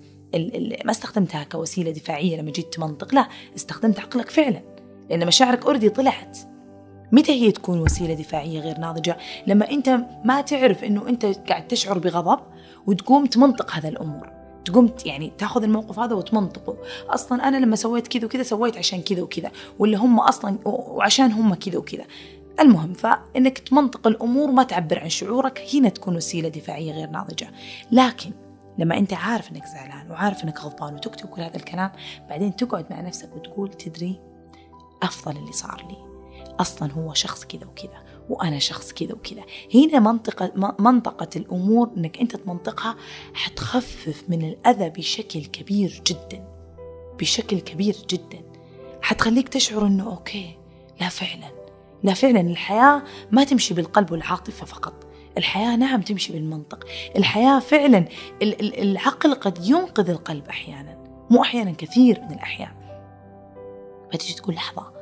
ما استخدمتها كوسيلة دفاعية لما جيت تمنطق لا استخدمت عقلك فعلا. لأن مشاعرك أوريدي طلعت. متى هي تكون وسيلة دفاعية غير ناضجة؟ لما أنت ما تعرف أنه أنت قاعد تشعر بغضب وتقوم تمنطق هذا الأمور. تقوم يعني تاخذ الموقف هذا وتمنطقه. أصلا أنا لما سويت كذا وكذا سويت عشان كذا وكذا ولا هم أصلا وعشان هم كذا وكذا. المهم فإنك تمنطق الأمور ما تعبر عن شعورك هنا تكون وسيلة دفاعية غير ناضجة. لكن لما أنت عارف إنك زعلان وعارف إنك غضبان وتكتب كل هذا الكلام بعدين تقعد مع نفسك وتقول تدري أفضل اللي صار لي. أصلا هو شخص كذا وكذا وأنا شخص كذا وكذا. هنا منطقة منطقة الأمور أنك أنت تمنطقها حتخفف من الأذى بشكل كبير جدا بشكل كبير جدا. حتخليك تشعر أنه أوكي لا فعلا لا فعلا. الحياة ما تمشي بالقلب والعاطفة فقط. الحياة نعم تمشي بالمنطق. الحياة فعلا العقل قد ينقذ القلب أحيانا مو أحيانا كثير من الأحيان. فتجي تقول لحظة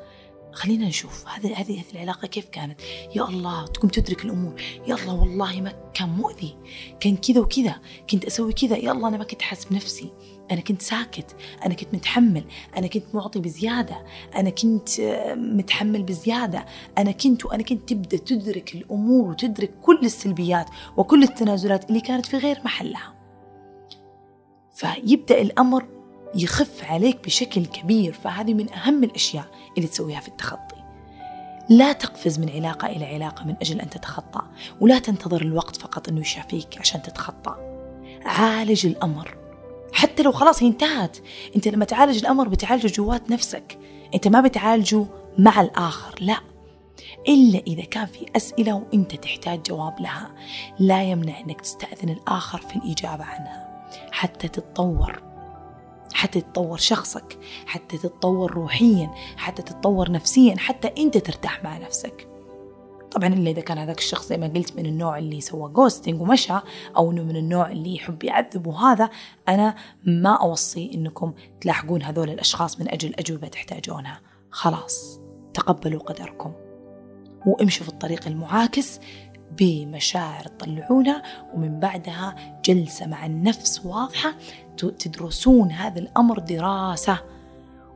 خلينا نشوف. هذه هذه العلاقة كيف كانت؟ يا الله تقوم تدرك الأمور. يا الله والله ما كان مؤذي. كان كذا وكذا. كنت أسوي كذا. يا الله أنا ما كنت حاسس بنفسي. أنا كنت ساكت. أنا كنت متحمل. أنا كنت معطي بزيادة. أنا كنت آه، متحمل بزيادة. أنا كنت وأنا كنت تبدأ تدرك الأمور وتدرك كل السلبيات وكل التنازلات اللي كانت في غير محلها. فيبدأ الأمر يخف عليك بشكل كبير فهذه من أهم الأشياء اللي تسويها في التخطي. لا تقفز من علاقة إلى علاقة من أجل أن تتخطى ولا تنتظر الوقت فقط أنه يشافيك عشان تتخطى. عالج الأمر. حتى لو خلاص هي انتهت أنت لما تعالج الأمر بتعالجه جوات نفسك. أنت ما بتعالجه مع الآخر لا. إلا إذا كان في أسئلة وأنت تحتاج جواب لها لا يمنع أنك تستأذن الآخر في الإجابة عنها حتى تتطور. حتى تتطور شخصك حتى تتطور روحيا حتى تتطور نفسيا حتى أنت ترتاح مع نفسك. طبعا إلا إذا كان هذاك الشخص زي ما قلت من النوع اللي سوى جوستنج ومشى أو إنه من النوع اللي يحب يعذب وهذا أنا ما أوصي إنكم تلاحقون هذول الأشخاص من أجل أجوبة تحتاجونها. خلاص تقبلوا قدركم. وامشوا في الطريق المعاكس. بمشاعر تطلعونها ومن بعدها جلسة مع النفس واضحة تدرسون هذا الأمر دراسة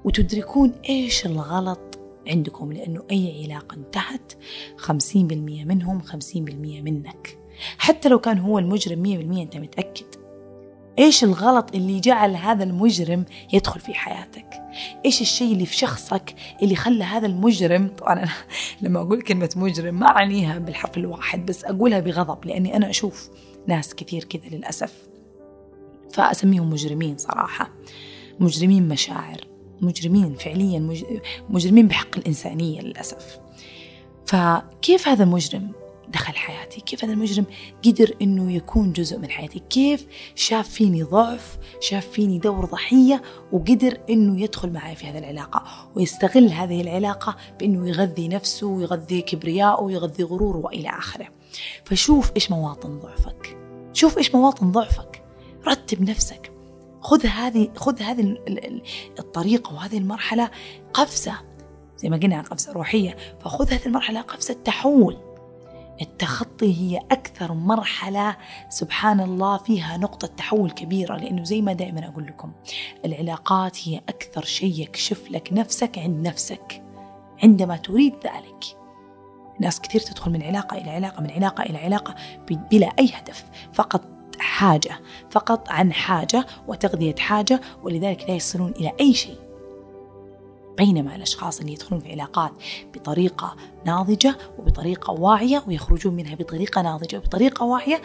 وتدركون إيش الغلط عندكم لأنه أي علاقة انتهت خمسين بالمية منهم خمسين بالمية منك. حتى لو كان هو المجرم مية بالمية أنت متأكد؟ إيش الغلط اللي جعل هذا المجرم يدخل في حياتك؟ إيش الشيء اللي في شخصك اللي خلى هذا المجرم طبعا أنا لما أقول كلمة مجرم ما أعنيها بالحرف الواحد بس أقولها بغضب لأني أنا أشوف ناس كثير كذا للأسف. فأسميهم مجرمين صراحة. مجرمين مشاعر. مجرمين فعليا مجرمين بحق الإنسانية للأسف. فكيف هذا المجرم دخل حياتي كيف هذا المجرم قدر أنه يكون جزء من حياتي؟ كيف شاف فيني ضعف شاف فيني دور ضحية وقدر أنه يدخل معي في هذه العلاقة ويستغل هذه العلاقة بأنه يغذي نفسه ويغذي كبرياءه ويغذي غروره وإلى آخره. فشوف إيش مواطن ضعفك. شوف إيش مواطن ضعفك. رتب نفسك. خذ هذه خذ هذه الطريقة وهذه المرحلة قفزة. زي ما قلنا قفزة روحية. فخذ هذه المرحلة قفزة تحول. التخطي هي أكثر مرحلة سبحان الله فيها نقطة تحول كبيرة لأنه زي ما دائما أقول لكم العلاقات هي أكثر شيء يكشف لك نفسك عند نفسك عندما تريد ذلك. ناس كثير تدخل من علاقة إلى علاقة من علاقة إلى علاقة بلا أي هدف فقط حاجة فقط عن حاجة وتغذية حاجة ولذلك لا يصلون إلى أي شيء. بينما الأشخاص اللي يدخلون في علاقات بطريقة ناضجة وبطريقة واعية ويخرجون منها بطريقة ناضجة وبطريقة واعية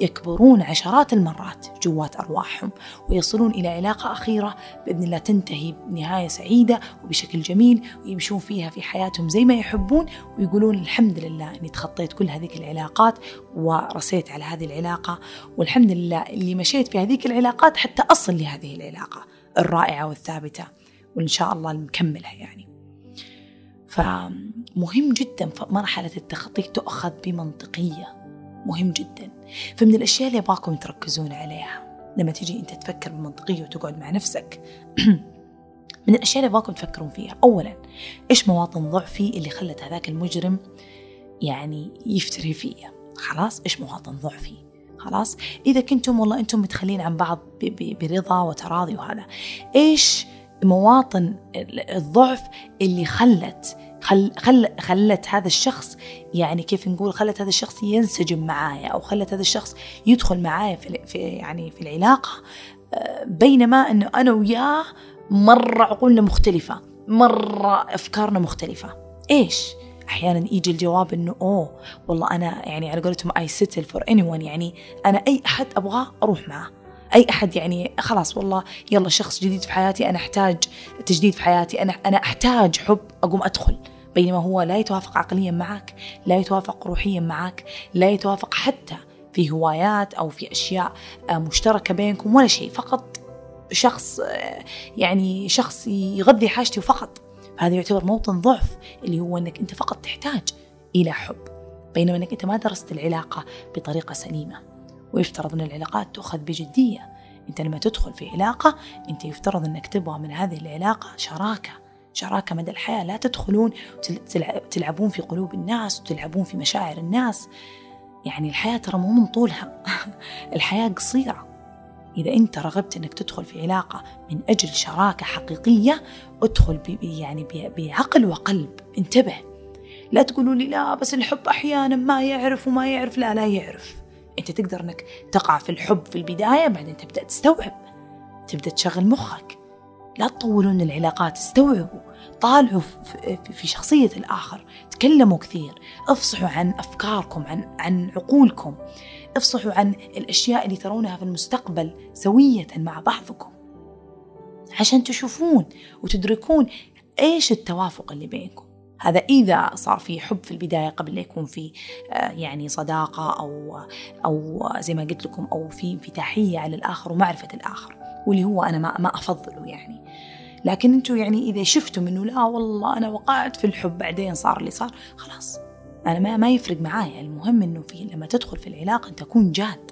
يكبرون عشرات المرات جوات أرواحهم ويصلون إلى علاقة أخيرة بإذن الله تنتهي بنهاية سعيدة وبشكل جميل ويمشون فيها في حياتهم زي ما يحبون ويقولون الحمد لله أني تخطيت كل هذه العلاقات ورسيت على هذه العلاقة والحمد لله اللي مشيت في هذه العلاقات حتى أصل لهذه العلاقة الرائعة والثابتة. وإن شاء الله نكملها يعني. فمهم جدا مرحلة التخطي تؤخذ بمنطقية. مهم جدا. فمن الأشياء اللي أبغاكم تركزون عليها لما تيجي أنت تفكر بمنطقية وتقعد مع نفسك من الأشياء اللي أبغاكم تفكرون فيها. أولا إيش مواطن ضعفي اللي خلت هذاك المجرم يعني يفتري فيا خلاص إيش مواطن ضعفي؟ خلاص إذا كنتم والله أنتم متخلين عن بعض برضا وتراضي وهذا. إيش مواطن الضعف اللي خلت خل خل خلت هذا الشخص يعني كيف نقول خلت هذا الشخص ينسجم معايا أو خلت هذا الشخص يدخل معايا في, في يعني في العلاقة. آه، بينما إنه أنا وياه مرة عقولنا مختلفة مرة أفكارنا مختلفة. إيش؟ أحيانا يجي الجواب إنه أوه والله أنا يعني على قولتهم I settle for any يعني أنا أي أحد أبغاه أروح معه أي أحد يعني خلاص والله يلا شخص جديد في حياتي أنا أحتاج تجديد في حياتي أنا أنا أحتاج حب أقوم أدخل. بينما هو لا يتوافق عقليا معك لا يتوافق روحيا معك لا يتوافق حتى في هوايات أو في أشياء آه، مشتركة بينكم ولا شيء فقط شخص آه، يعني شخص يغذي حاجتي فقط هذا يعتبر موطن ضعف اللي هو إنك أنت فقط تحتاج إلى حب. بينما إنك أنت ما درست العلاقة بطريقة سليمة. ويفترض أن العلاقات تؤخذ بجدية. أنت لما تدخل في علاقة أنت يفترض أنك تبغى من هذه العلاقة شراكة. شراكة مدى الحياة. لا تدخلون تلعبون في قلوب الناس وتلعبون في مشاعر الناس. يعني الحياة ترى مو من طولها. الحياة قصيرة. إذا أنت رغبت أنك تدخل في علاقة من أجل شراكة حقيقية ادخل يعني بعقل وقلب. انتبه. لا تقولوا لي لا بس الحب أحيانا ما يعرف وما يعرف. لا لا يعرف. أنت تقدر أنك تقع في الحب في البداية بعدين تبدأ تستوعب تبدأ تشغل مخك. لا تطولون العلاقات استوعبوا طالعوا في شخصية الآخر تكلموا كثير افصحوا عن أفكاركم عن, عن عقولكم افصحوا عن الأشياء اللي ترونها في المستقبل سوية مع بعضكم. عشان تشوفون وتدركون إيش التوافق اللي بينكم. هذا إذا صار في حب في البداية قبل لا يكون في آه، يعني صداقة أو أو زي ما قلت لكم أو في انفتاحية على الآخر ومعرفة الآخر واللي هو أنا ما ما أفضله يعني. لكن أنتم يعني إذا شفتم انه لا والله أنا وقعت في الحب بعدين صار اللي صار خلاص. أنا ما, ما يفرق معايا. المهم أنه في لما تدخل في العلاقة تكون جاد.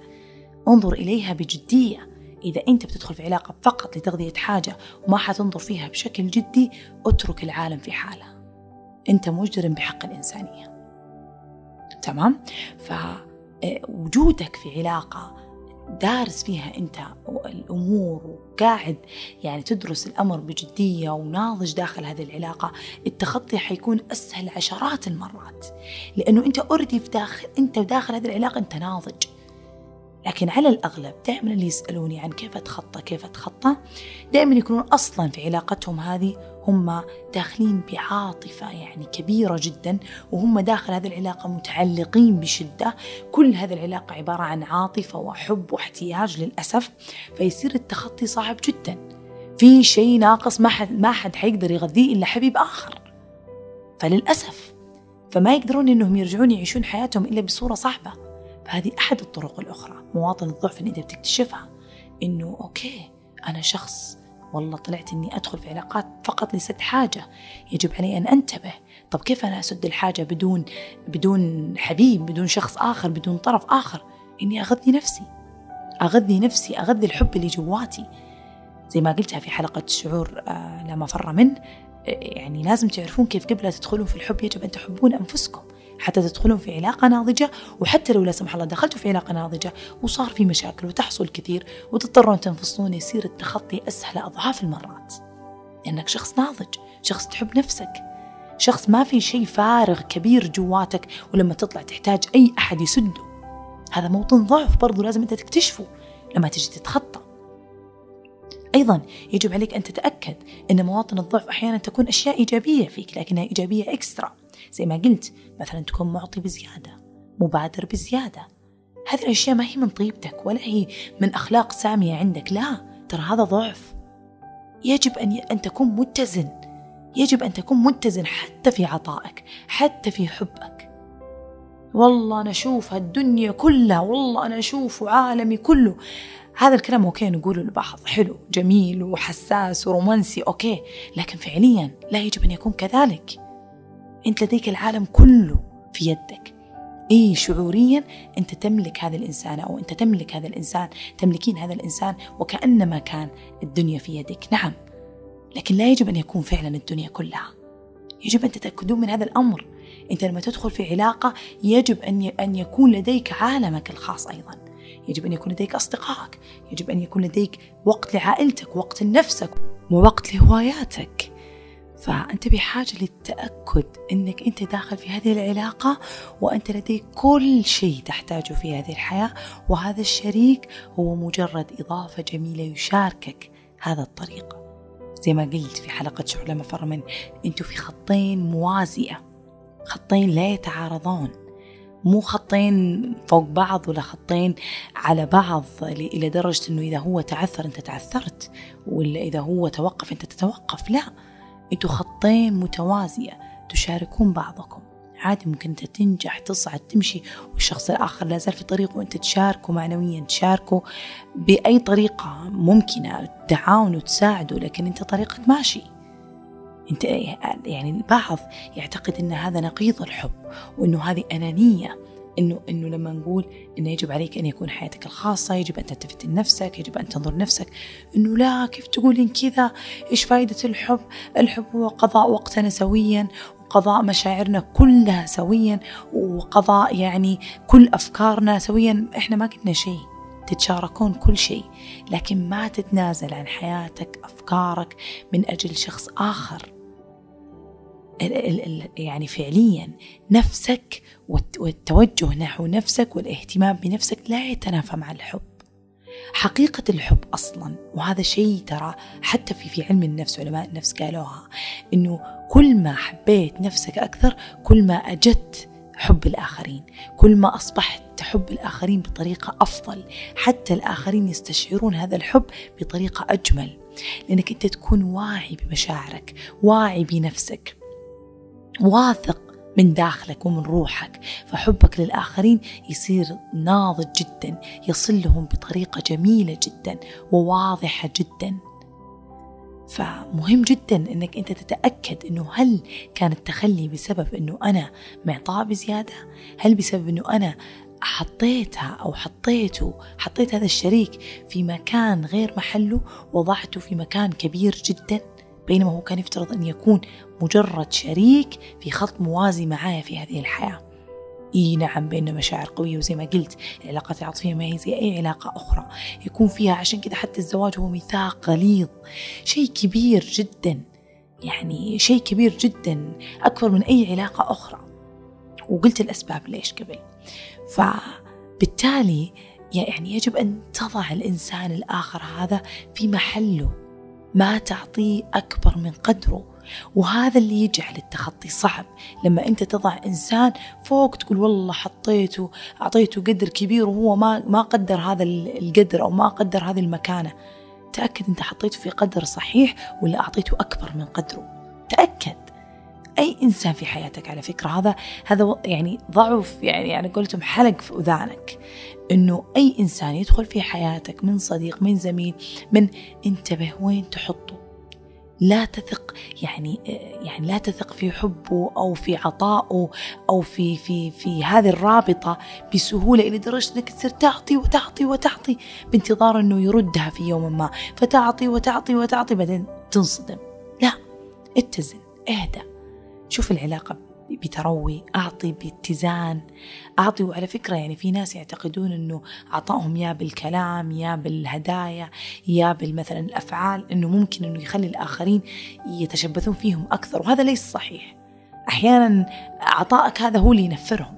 انظر إليها بجدية. إذا أنت بتدخل في علاقة فقط لتغذية حاجة وما حتنظر فيها بشكل جدي اترك العالم في حاله أنت مجرم بحق الإنسانية. تمام؟ فوجودك في علاقة دارس فيها أنت الأمور وقاعد يعني تدرس الأمر بجدية وناضج داخل هذه العلاقة التخطي حيكون أسهل عشرات المرات. لأنه أنت أوريدي في داخل أنت داخل هذه العلاقة أنت ناضج. لكن على الأغلب دائما اللي يسألوني عن كيف أتخطى كيف أتخطى دائما يكونون أصلا في علاقتهم هذه هم داخلين بعاطفة يعني كبيرة جدا وهم داخل هذه العلاقة متعلقين بشدة. كل هذه العلاقة عبارة عن عاطفة وحب واحتياج للأسف فيصير التخطي صعب جدا. في شيء ناقص ما حد ما حد حيقدر يغذيه إلا حبيب آخر. فللأسف فما يقدرون إنهم يرجعون يعيشون حياتهم إلا بصورة صعبة. فهذه أحد الطرق الأخرى. مواطن الضعف اللي أنت بتكتشفها. إنه أوكي أنا شخص والله طلعت إني أدخل في علاقات فقط لسد حاجة. يجب علي أن أنتبه. طب كيف أنا أسد الحاجة بدون بدون حبيب بدون شخص آخر بدون طرف آخر؟ إني أغذي نفسي. أغذي نفسي أغذي الحب اللي جواتي. زي ما قلتها في حلقة الشعور آه لا مفر منه. يعني لازم تعرفون كيف قبل لا تدخلون في الحب يجب أن تحبون أنفسكم. حتى تدخلون في علاقة ناضجة وحتى لو لا سمح الله دخلتوا في علاقة ناضجة وصار في مشاكل وتحصل كثير وتضطرون تنفصلون يصير التخطي أسهل أضعاف المرات. لأنك شخص ناضج شخص تحب نفسك شخص ما في شيء فارغ كبير جواتك ولما تطلع تحتاج أي أحد يسده. هذا موطن ضعف برضو لازم أنت تكتشفه لما تجي تتخطى. أيضا يجب عليك أن تتأكد أن مواطن الضعف أحيانا تكون أشياء إيجابية فيك لكنها إيجابية إكسترا. زي ما قلت مثلا تكون معطي بزيادة مبادر بزيادة. هذه الأشياء ما هي من طيبتك ولا هي من أخلاق سامية عندك لا ترى هذا ضعف. يجب أن أن تكون متزن. يجب أن تكون متزن حتى في عطائك حتى في حبك. والله أنا أشوف الدنيا كلها والله أنا أشوف عالمي كله. هذا الكلام okay نقوله لبعض. حلو جميل وحساس ورومانسي okay. لكن فعليا لا يجب أن يكون كذلك. أنت لديك العالم كله في يدك. إيه شعوريا أنت تملك هذا الإنسان أو أنت تملك هذا الإنسان تملكين هذا الإنسان وكأنما كان الدنيا في يدك. نعم. لكن لا يجب أن يكون فعلا الدنيا كلها. يجب أن تتأكدون من هذا الأمر. أنت لما تدخل في علاقة يجب أن أن يكون لديك عالمك الخاص أيضا. يجب أن يكون لديك أصدقائك. يجب أن يكون لديك وقت لعائلتك وقت لنفسك ووقت لهواياتك. فأنت بحاجة للتأكد أنك أنت داخل في هذه العلاقة وأنت لديك كل شيء تحتاجه في هذه الحياة وهذا الشريك هو مجرد إضافة جميلة يشاركك هذا الطريق. زي ما قلت في حلقة شعور لما فر من أنتوا في خطين موازية خطين لا يتعارضون مو خطين فوق بعض ولا خطين على بعض إلى درجة أنه إذا هو تعثر أنت تعثرت ولا إذا هو توقف أنت تتوقف لا. أنتوا خطين متوازية تشاركون بعضكم. عادي ممكن انت تنجح تصعد تمشي والشخص الآخر لا زال في طريقه وانت تشاركه معنويا تشاركه بأي طريقة ممكنة تعاونوا تساعدوا لكن انت طريقك ماشي. انت يعني البعض يعتقد إن هذا نقيض الحب وإنه هذه أنانية. انه إنه لما نقول إنه يجب عليك أن يكون حياتك الخاصة يجب أن تلتفت لنفسك يجب أن تنظر نفسك إنه لا كيف تقولين كذا؟ إيش فائده الحب؟ الحب هو قضاء وقتنا سويا وقضاء مشاعرنا كلها سويا وقضاء يعني كل أفكارنا سويا. إحنا ما قلنا شيء تتشاركون كل شيء لكن ما تتنازل عن حياتك أفكارك من أجل شخص آخر. يعني فعليا نفسك والتوجه نحو نفسك والاهتمام بنفسك لا يتنافى مع الحب. حقيقة الحب أصلا وهذا شيء ترى حتى في في علم النفس علماء النفس قالوها إنه كل ما حبيت نفسك أكثر كل ما أجدت حب الآخرين كل ما أصبحت تحب الآخرين بطريقة أفضل حتى الآخرين يستشعرون هذا الحب بطريقة أجمل. لأنك أنت تكون واعي بمشاعرك واعي بنفسك. واثق من داخلك ومن روحك فحبك للآخرين يصير ناضج جدا يصل لهم بطريقة جميلة جدا وواضحة جدا فمهم جدا إنك أنت تتأكد إنه هل كان التخلي بسبب إنه أنا معطاء بزيادة؟ هل بسبب إنه أنا حطيتها أو حطيته حطيت هذا الشريك في مكان غير محله وضعته في مكان كبير جدا بينما هو كان يفترض أن يكون مجرد شريك في خط موازي معايا في هذه الحياة. إي نعم بيننا مشاعر قوية وزي ما قلت العلاقات العاطفية ما هي زي أي علاقة أخرى. يكون فيها عشان كذا حتى الزواج هو ميثاق غليظ. شيء كبير جدا يعني شيء كبير جدا أكبر من أي علاقة أخرى. وقلت الأسباب ليش قبل. فبالتالي يعني يجب أن تضع الإنسان الآخر هذا في محله ما تعطيه أكبر من قدره. وهذا اللي يجعل التخطي صعب. لما أنت تضع إنسان فوق تقول والله حطيته أعطيته قدر كبير وهو ما ما قدر هذا القدر أو ما قدر هذه المكانة. تأكد أنت حطيته في قدر صحيح ولا أعطيته أكبر من قدره. تأكد. أي إنسان في حياتك على فكرة هذا هذا يعني ضعف يعني يعني قلتم حلق في أذانك. إنه أي إنسان يدخل في حياتك من صديق من زميل من انتبه وين تحطه. لا تثق يعني يعني لا تثق في حبه أو في عطائه أو في في في هذه الرابطة بسهولة إلى درجة إنك تصير تعطي وتعطي وتعطي بانتظار إنه يردها في يوم ما. فتعطي وتعطي وتعطي بعدين تنصدم. لا اتزن اهدأ. شوف العلاقة. بتروي أعطي باتزان. أعطي وعلى فكرة يعني في ناس يعتقدون أنه عطائهم يا بالكلام يا بالهدايا يا بالمثلا الأفعال أنه ممكن أنه يخلي الآخرين يتشبثون فيهم أكثر وهذا ليس صحيح. أحيانا عطائك هذا هو اللي ينفرهم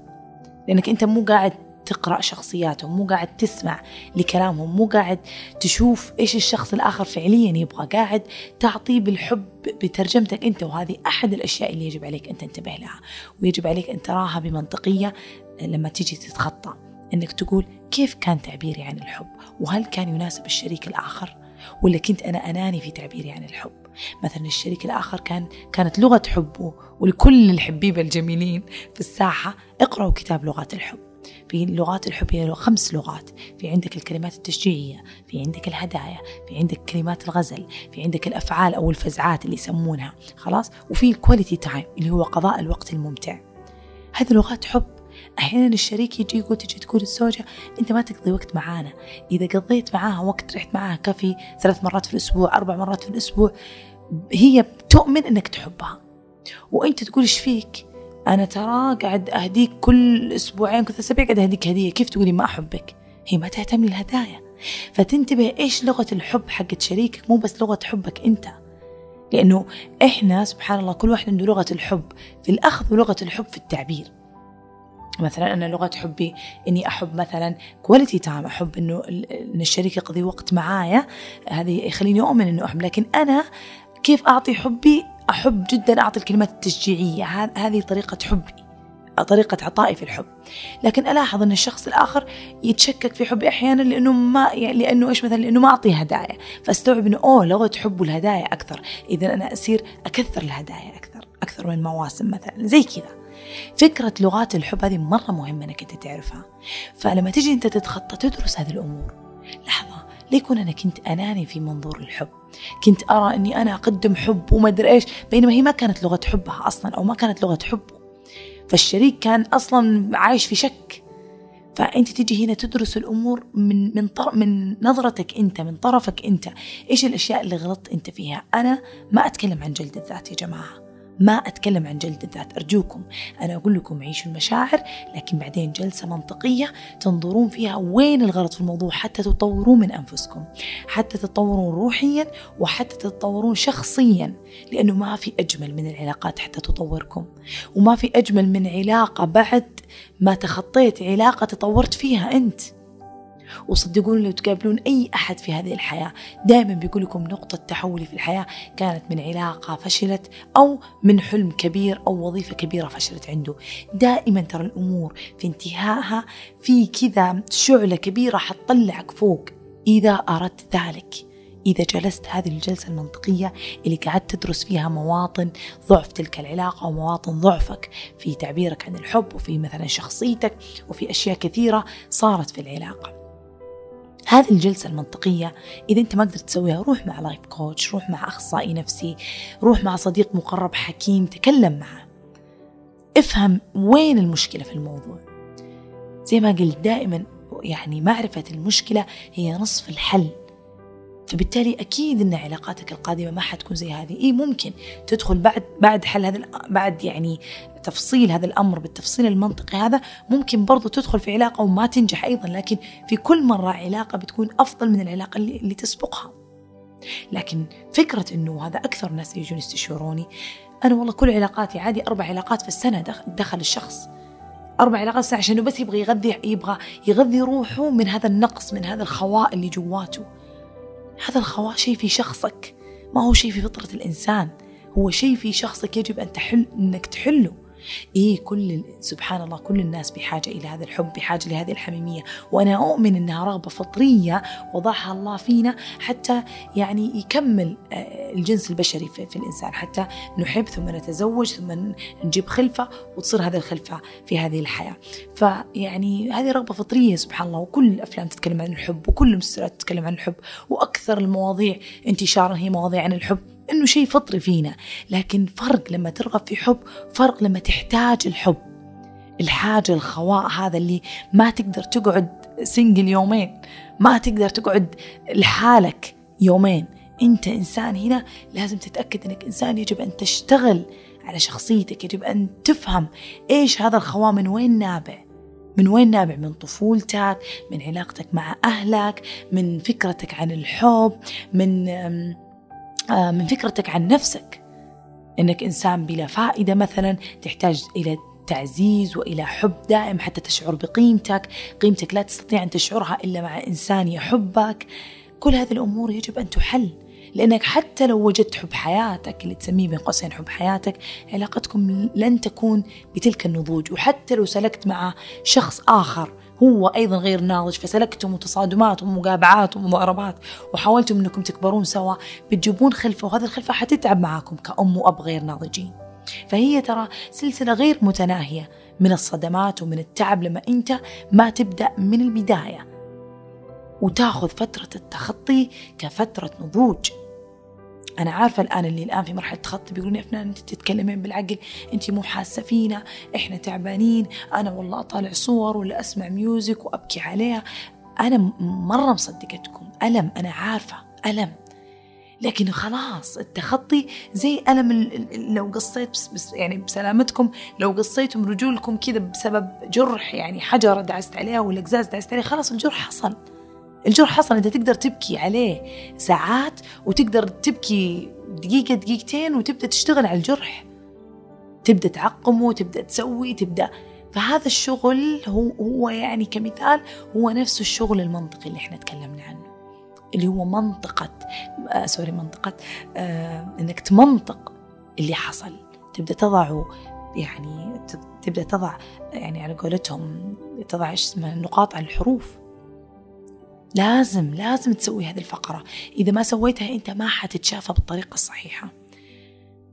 لأنك أنت مو قاعد تقرأ شخصياتهم مو قاعد تسمع لكلامهم مو قاعد تشوف إيش الشخص الآخر فعليا يبغى. قاعد تعطيه بالحب بترجمتك أنت وهذه أحد الأشياء اللي يجب عليك أن تنتبه لها ويجب عليك أن تراها بمنطقية لما تيجي تتخطى. أنك تقول كيف كان تعبيري عن الحب؟ وهل كان يناسب الشريك الآخر؟ ولا كنت أنا أناني في تعبيري عن الحب؟ مثلا الشريك الآخر كان كانت لغة حبه ولكل الحبيبة الجميلين في الساحة اقرأوا كتاب لغات الحب. في لغات الحب هي خمس لغات. في عندك الكلمات التشجيعية في عندك الهدايا في عندك كلمات الغزل في عندك الأفعال أو الفزعات اللي يسمونها. خلاص؟ وفي ال quality time اللي هو قضاء الوقت الممتع. هذه لغات حب. أحيانا الشريك يجي يقول تجي تقول الزوجة أنت ما تقضي وقت معانا. إذا قضيت معاها وقت رحت معاها كافي ثلاث مرات في الأسبوع أربع مرات في الأسبوع. هي تؤمن إنك تحبها. وأنت تقول إيش فيك؟ أنا ترى قاعد أهديك كل أسبوعين كل أسبوع قاعد أهديك هدية. كيف تقولي ما أحبك؟ هي ما تهتم للهدايا. فتنتبه إيش لغة الحب حقت شريكك؟ مو بس لغة حبك أنت. لأنه إحنا سبحان الله كل واحد عنده لغة الحب. في الأخذ ولغة الحب في التعبير. مثلا أنا لغة حبي إني أحب مثلا quality time أحب إنه إن الشريك يقضي وقت معايا. هذه يخليني أؤمن إنه أحب. لكن أنا كيف أعطي حبي؟ أحب جدا أعطي الكلمات التشجيعية. هذه طريقة حبي طريقة عطائي في الحب. لكن ألاحظ أن الشخص الآخر يتشكك في حبي أحيانا لأنه ما لأنه إيش مثلا لأنه ما أعطيه هدايا. فأستوعب أنه أوه لغة حبه الهدايا أكثر. إذا أنا أصير أكثر الهدايا أكثر أكثر من مواسم مثلا. زي كذا. فكرة لغات الحب هذه مرة مهمة أنك أنت تعرفها. فلما تجي أنت تتخطى تدرس هذه الأمور. لحظة ليكون أنا كنت أناني في منظور الحب. كنت أرى أني أنا أقدم حب وما أدري إيش بينما هي ما كانت لغة حبها أصلا أو ما كانت لغة حبه. فالشريك كان أصلا عايش في شك. فأنت تجي هنا تدرس الأمور من من طر من نظرتك أنت من طرفك أنت. إيش الأشياء اللي غلطت أنت فيها؟ أنا ما أتكلم عن جلد الذات يا جماعة. ما أتكلم عن جلد الذات أرجوكم أنا أقول لكم عيشوا المشاعر لكن بعدين جلسة منطقية تنظرون فيها وين الغلط في الموضوع حتى تطورون من أنفسكم حتى تتطورون روحيا وحتى تتطورون شخصيا لأنه ما في أجمل من العلاقات حتى تطوركم وما في أجمل من علاقة بعد ما تخطيت علاقة تطورت فيها أنت. وصدقوني لو تقابلون أي أحد في هذه الحياة دائما بيقول لكم نقطة تحولي في الحياة كانت من علاقة فشلت أو من حلم كبير أو وظيفة كبيرة فشلت عنده. دائما ترى الأمور في انتهائها في كذا شعلة كبيرة حتطلعك فوق. إذا أردت ذلك إذا جلست هذه الجلسة المنطقية اللي قعدت تدرس فيها مواطن ضعف تلك العلاقة ومواطن ضعفك في تعبيرك عن الحب وفي مثلا شخصيتك وفي أشياء كثيرة صارت في العلاقة. هذه الجلسة المنطقية إذا أنت ما قدرت تسويها روح مع لايف كوتش روح مع أخصائي نفسي روح مع صديق مقرب حكيم تكلم معه. افهم وين المشكلة في الموضوع. زي ما قلت دائما يعني معرفة المشكلة هي نصف الحل. فبالتالي أكيد إن علاقاتك القادمة ما حتكون زي هذه. اي ممكن تدخل بعد بعد حل هذا بعد يعني تفصيل هذا الأمر بالتفصيل المنطقي هذا ممكن برضو تدخل في علاقة وما تنجح أيضا لكن في كل مرة علاقة بتكون أفضل من العلاقة اللي, اللي تسبقها. لكن فكرة إنه هذا أكثر ناس يجون يستشيروني أنا والله كل علاقاتي عادي أربع علاقات في السنة دخل الشخص. أربع علاقات عشان بس يبغى يغذي يبغى يغذي روحه من هذا النقص من هذا الخواء اللي جواته. هذا الخواء شيء في شخصك. ما هو شيء في فطرة الإنسان. هو شيء في شخصك يجب أن تحل أنك تحله. إيه كل سبحان الله كل الناس بحاجة إلى هذا الحب بحاجة لهذه الحميمية. وأنا أؤمن أنها رغبة فطرية وضعها الله فينا حتى يعني يكمل آه، الجنس البشري في, الإنسان. حتى نحب ثم نتزوج ثم نجيب خلفة وتصير هذه الخلفة في هذه الحياة. فيعني هذه رغبة فطرية سبحان الله. وكل الأفلام تتكلم عن الحب وكل المسلسلات تتكلم عن الحب وأكثر المواضيع انتشارا هي مواضيع عن الحب. إنه شيء فطري فينا لكن فرق لما ترغب في حب فرق لما تحتاج الحب. الحاجة الخواء هذا اللي ما تقدر تقعد سنجل يومين ما تقدر تقعد لحالك يومين. أنت إنسان هنا لازم تتأكد إنك إنسان يجب أن تشتغل على شخصيتك يجب أن تفهم إيش هذا الخواء من وين نابع؟ من وين نابع؟ من طفولتك من علاقتك مع أهلك من فكرتك عن الحب من من فكرتك عن نفسك. إنك إنسان بلا فائدة مثلا تحتاج إلى تعزيز وإلى حب دائم حتى تشعر بقيمتك، قيمتك لا تستطيع أن تشعرها إلا مع إنسان يحبك. كل هذه الأمور يجب أن تحل لأنك حتى لو وجدت حب حياتك اللي تسميه بين قوسين حب حياتك علاقتكم لن تكون بتلك النضوج. وحتى لو سلكت مع شخص آخر هو أيضا غير ناضج فسلكتم تصادمات ومقابعات ومضاربات وحاولتم أنكم تكبرون سوا بتجيبون خلفة وهذه الخلفة حتتعب معاكم كأم وأب غير ناضجين. فهي ترى سلسلة غير متناهية من الصدمات ومن التعب لما أنت ما تبدأ من البداية وتاخذ فترة التخطي كفترة نضوج. أنا عارفة الآن اللي الآن في مرحلة تخطي بيقولون يا فنان أنت تتكلمين بالعقل أنت مو حاسه فينا إحنا تعبانين أنا والله أطالع صور ولا أسمع ميوزك وأبكي عليها. أنا مرة مصدقتكم ألم أنا عارفة ألم. لكن خلاص التخطي زي ألم لو قصيت بس, بس يعني بسلامتكم لو قصيتم رجولكم كذا بسبب جرح يعني حجرة دعست عليها ولا قزاز دعست عليها خلاص الجرح حصل. الجرح حصل انت تقدر تبكي عليه ساعات وتقدر تبكي دقيقة دقيقتين وتبدأ تشتغل على الجرح تبدأ تعقمه تبدأ تسوي تبدأ. فهذا الشغل هو هو يعني كمثال هو نفس الشغل المنطقي اللي إحنا تكلمنا عنه اللي هو منطقة آه سوري منطقة آه إنك تمنطق اللي حصل. تبدأ تضعه يعني تبدأ تضع يعني على قولتهم تضع إيش اسمه النقاط على الحروف. لازم لازم تسوي هذه الفقرة. إذا ما سويتها أنت ما حتتشافى بالطريقة الصحيحة.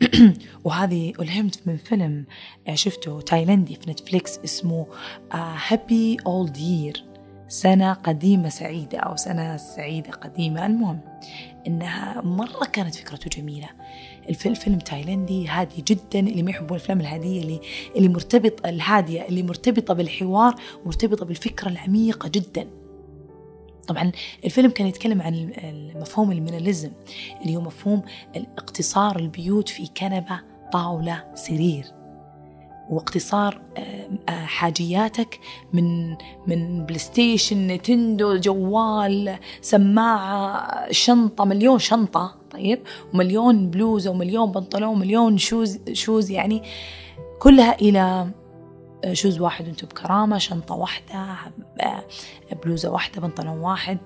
وهذه ألهمت من فيلم شفته تايلندي في نتفليكس اسمه Happy Old Year سنة قديمة سعيدة أو سنة سعيدة قديمة. المهم إنها مرة كانت فكرته جميلة. الفيلم تايلندي هادي جدا اللي ما يحبون الأفلام الهادية اللي اللي مرتبطة الهادية اللي مرتبطة بالحوار مرتبطة بالفكرة العميقة جدا. طبعا الفيلم كان يتكلم عن مفهوم ال minimalism اللي هو مفهوم اقتصار البيوت في كنبة طاولة سرير. واقتصار آه، حاجياتك من من بلاي ستيشن نتندو جوال سماعة شنطة مليون شنطة طيب؟ ومليون بلوزة ومليون بنطلون ومليون shoes shoes يعني كلها إلى shoes واحد وأنتم بكرامة شنطة واحدة بلوزة واحدة بنطلون واحد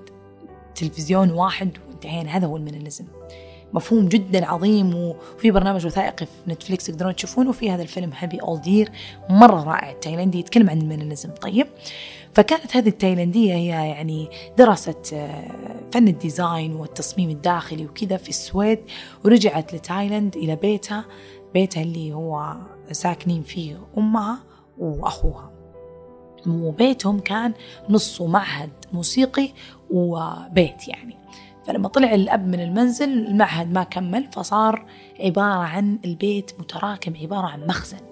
تلفزيون واحد وانتهينا. هذا هو ال minimalism مفهوم جدا عظيم وفي برنامج وثائقي في نتفليكس تقدرون تشوفونه وفي هذا الفيلم Happy Old Year مرة رائع التايلندي يتكلم عن ال minimalism طيب فكانت هذه التايلندية هي يعني درست آه، فن ال design والتصميم الداخلي وكذا في السويد ورجعت لتايلاند إلى بيتها. بيتها اللي هو ساكنين فيه أمها. وأخوها. وبيتهم كان نصه معهد موسيقي وبيت يعني. فلما طلع الأب من المنزل المعهد ما كمل فصار عبارة عن البيت متراكم عبارة عن مخزن.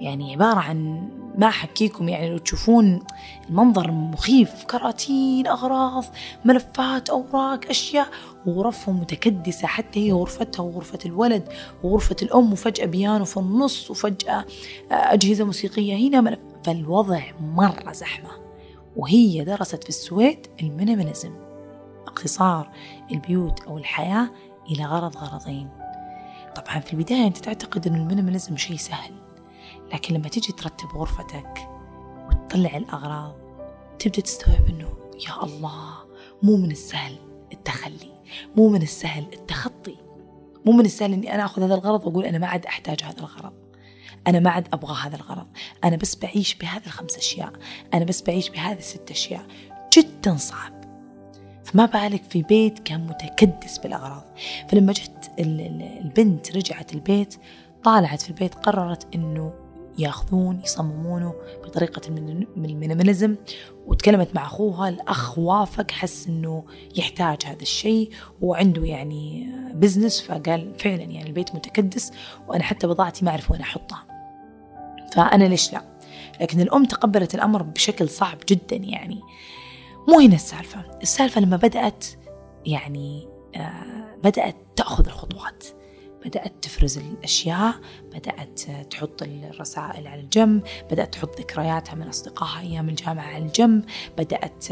يعني عبارة عن ما أحكيكم يعني لو تشوفون المنظر مخيف كراتين أغراض ملفات أوراق أشياء وغرفهم متكدسة حتى هي غرفتها وغرفة الولد وغرفة الأم وفجأة بيانو في النص وفجأة أجهزة موسيقية هنا ملف. فالوضع مرة زحمة. وهي درست في السويد ال minimalism اقتصار البيوت أو الحياة إلى غرض غرضين. طبعا في البداية أنت تعتقد أن المينيماليزم شيء سهل. لكن لما تجي ترتب غرفتك وتطلع الأغراض تبدأ تستوعب أنه يا الله مو من السهل التخلي مو من السهل التخطي مو من السهل أني أنا أخذ هذا الغرض وأقول أنا ما عاد أحتاج هذا الغرض. أنا ما عاد أبغى هذا الغرض. أنا بس بعيش بهذه الخمس أشياء. أنا بس بعيش بهذه الست أشياء. جدا صعب. فما بالك في بيت كان متكدس بالأغراض. فلما جت البنت رجعت البيت طالعت في البيت قررت أنه ياخذون يصممونه بطريقة ال minimalism. وتكلمت مع أخوها الأخ وافق حس أنه يحتاج هذا الشيء وعنده يعني business فقال فعلا يعني البيت متكدس وأنا حتى بضاعتي ما أعرف وين أحطها. فأنا ليش لا؟ لكن الأم تقبلت الأمر بشكل صعب جدا يعني. مو هنا السالفة. السالفة لما بدأت يعني آه بدأت تأخذ الخطوات. بدأت تفرز الأشياء بدأت تحط الرسائل على الجنب بدأت تحط ذكرياتها من أصدقائها أيام الجامعة على الجنب بدأت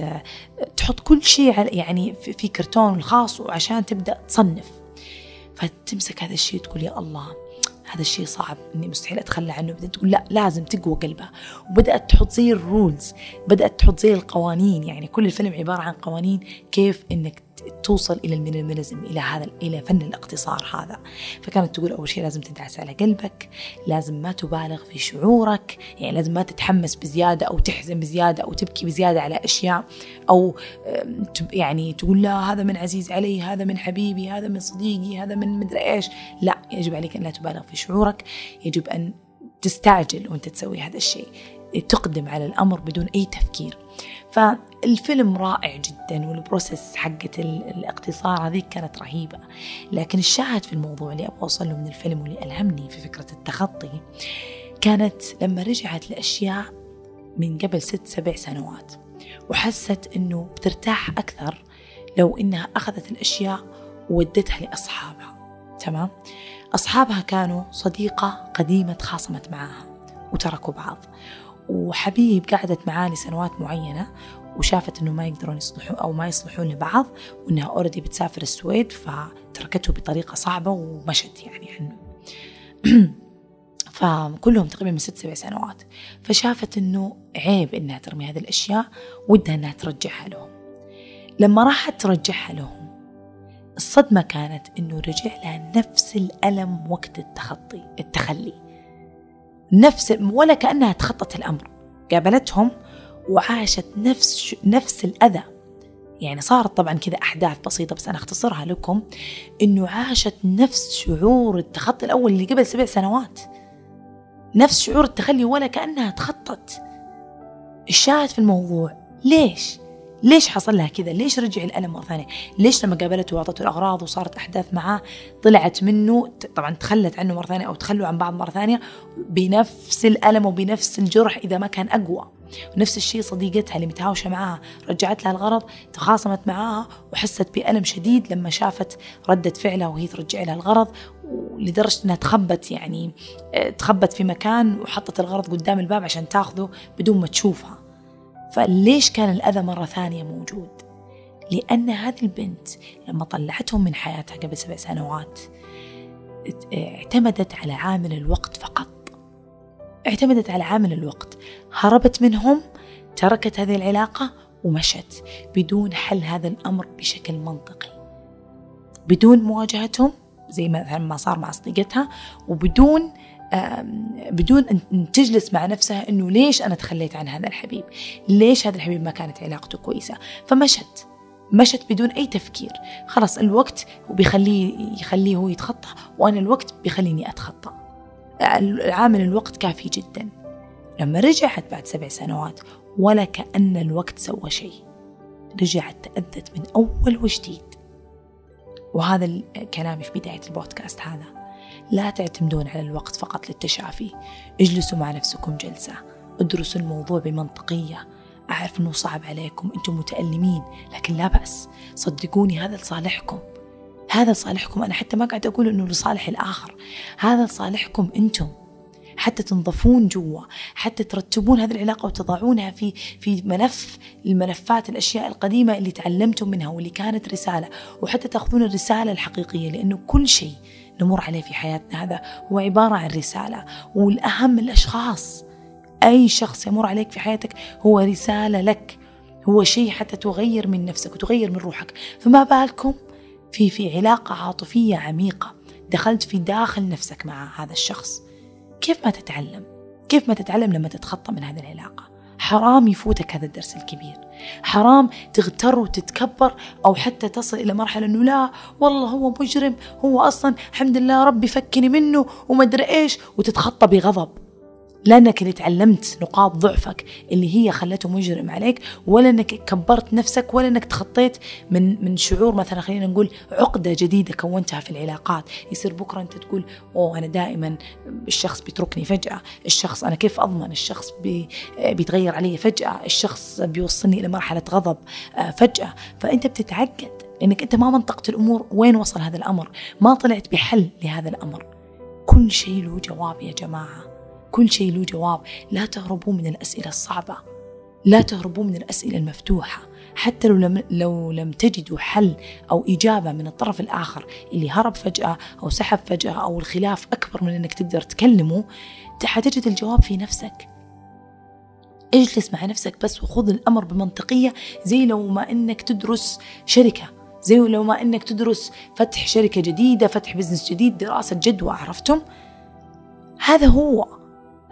تحط كل شيء يعني في كرتون الخاص وعشان تبدأ تصنف. فتمسك هذا الشيء تقول يا الله هذا الشيء صعب إني مستحيل أتخلى عنه. بدأت تقول لا لازم تقوى قلبها وبدأت تحط زي ال rules بدأت تحط زي القوانين. يعني كل الفيلم عبارة عن قوانين كيف إنك توصل إلى ال minimalism إلى هذا إلى فن الاقتصار هذا. فكانت تقول أول شيء لازم تدعس على قلبك لازم ما تبالغ في شعورك يعني لازم ما تتحمس بزيادة أو تحزن بزيادة أو تبكي بزيادة على أشياء أو يعني تقول لا هذا من عزيز علي هذا من حبيبي هذا من صديقي هذا من مدري إيش. لا يجب عليك أن لا تبالغ في شعورك. يجب أن تستعجل وأنت تسوي هذا الشيء. تقدم على الأمر بدون أي تفكير. فالفيلم رائع جدا والبروسيس حقة الاقتصار هذيك كانت رهيبة. لكن الشاهد في الموضوع اللي أبغى أوصله من الفيلم واللي ألهمني في فكرة التخطي كانت لما رجعت لأشياء من قبل ست سبع سنوات وحست أنه بترتاح أكثر لو إنها أخذت الأشياء وودتها لأصحابها. تمام؟ أصحابها كانوا صديقة قديمة تخاصمت معاها وتركوا بعض. وحبيب قعدت معاه لسنوات معينة وشافت إنه ما يقدرون يصلحون أو ما يصلحون لبعض وإنها اوريدي بتسافر السويد فتركته بطريقة صعبة ومشت يعني عنه. فكلهم تقريبا من ست سبع سنوات. فشافت إنه عيب إنها ترمي هذه الأشياء ودها إنها ترجعها لهم. لما راحت ترجعها لهم الصدمة كانت إنه رجع لها نفس الألم وقت التخطي التخلي. نفس ولا كأنها تخطت الأمر. قابلتهم وعاشت نفس نفس الأذى. يعني صارت طبعا كذا أحداث بسيطة بس أنا أختصرها لكم إنه عاشت نفس شعور التخطي الأول اللي قبل سبع سنوات. نفس شعور التخلي ولا كأنها تخطت الشاهد في الموضوع؟ ليش؟ ليش حصل لها كذا؟ ليش رجع الألم مرة ثانية؟ ليش لما قابلته وأعطته الأغراض وصارت أحداث معاه طلعت منه طبعا تخلت عنه مرة ثانية أو تخلوا عن بعض مرة ثانية بنفس الألم وبنفس الجرح إذا ما كان أقوى. ونفس الشيء صديقتها اللي متهاوشة معاها رجعت لها الغرض تخاصمت معاها وحست بألم شديد لما شافت ردة فعلها وهي ترجع لها الغرض لدرجة أنها تخبت يعني آه، تخبت في مكان وحطت الغرض قدام الباب عشان تاخذه بدون ما تشوفها. فليش كان الأذى مرة ثانية موجود؟ لأن هذه البنت لما طلعتهم من حياتها قبل سبع سنوات اعتمدت على عامل الوقت فقط. اعتمدت على عامل الوقت. هربت منهم تركت هذه العلاقة ومشت بدون حل هذا الأمر بشكل منطقي. بدون مواجهتهم زي ما صار مع صديقتها وبدون بدون أن تجلس مع نفسها أنه ليش أنا تخليت عن هذا الحبيب؟ ليش هذا الحبيب ما كانت علاقته كويسة؟ فمشت. مشت بدون أي تفكير. خلاص الوقت بيخليه يخليه هو يتخطى وأنا الوقت بيخليني أتخطى. عامل الوقت كافي جدا. لما رجعت بعد سبع سنوات ولا كأن الوقت سوى شيء. رجعت تأذت من أول وجديد. وهذا كلامي في بداية البودكاست هذا. لا تعتمدون على الوقت فقط للتشافي. اجلسوا مع نفسكم جلسة. ادرسوا الموضوع بمنطقية. أعرف أنه صعب عليكم. أنتم متألمين. لكن لا بأس. صدقوني هذا لصالحكم. هذا لصالحكم. أنا حتى ما قاعد أقول أنه لصالح الآخر. هذا لصالحكم أنتم. حتى تنظفون جوا. حتى ترتبون هذه العلاقة وتضعونها في في ملف الملفات الأشياء القديمة اللي تعلمتم منها واللي كانت رسالة. وحتى تأخذون الرسالة الحقيقية. لأنه كل شيء نمر عليه في حياتنا هذا. هو عبارة عن رسالة والأهم الأشخاص أي شخص يمر عليك في حياتك هو رسالة لك. هو شيء حتى تغير من نفسك وتغير من روحك. فما بالكم في في علاقة عاطفية عميقة دخلت في داخل نفسك مع هذا الشخص؟ كيف ما تتعلم؟ كيف ما تتعلم لما تتخطى من هذه العلاقة؟ حرام يفوتك هذا الدرس الكبير. حرام تغتر وتتكبر أو حتى تصل إلى مرحلة أنه لا والله هو مجرم هو أصلا الحمد لله ربي فكني منه وما أدري إيش وتتخطى بغضب. لأنك اللي تعلمت نقاط ضعفك اللي هي خلته مجرم عليك ولا أنك كبرت نفسك ولا أنك تخطيت من من شعور مثلا خلينا نقول عقدة جديدة كونتها في العلاقات. يصير بكرة أنت تقول أوه أنا دائما الشخص بيتركني فجأة الشخص أنا كيف أضمن؟ الشخص بي بيتغير علي فجأة الشخص بيوصلني إلى مرحلة غضب آه، فجأة. فأنت بتتعقد لأنك أنت ما منطقت الأمور وين وصل هذا الأمر ما طلعت بحل لهذا الأمر. كل شيء له جواب يا جماعة. كل شيء له جواب. لا تهربوا من الأسئلة الصعبة. لا تهربوا من الأسئلة المفتوحة. حتى لو لم, لو لم تجدوا حل أو إجابة من الطرف الآخر اللي هرب فجأة أو سحب فجأة أو الخلاف أكبر من أنك تقدر تكلمه حتجد الجواب في نفسك. اجلس مع نفسك بس وخذ الأمر بمنطقية زي لو ما أنك تدرس شركة زي لو ما أنك تدرس فتح شركة جديدة فتح بزنس جديد دراسة جدوى عرفتم؟ هذا هو.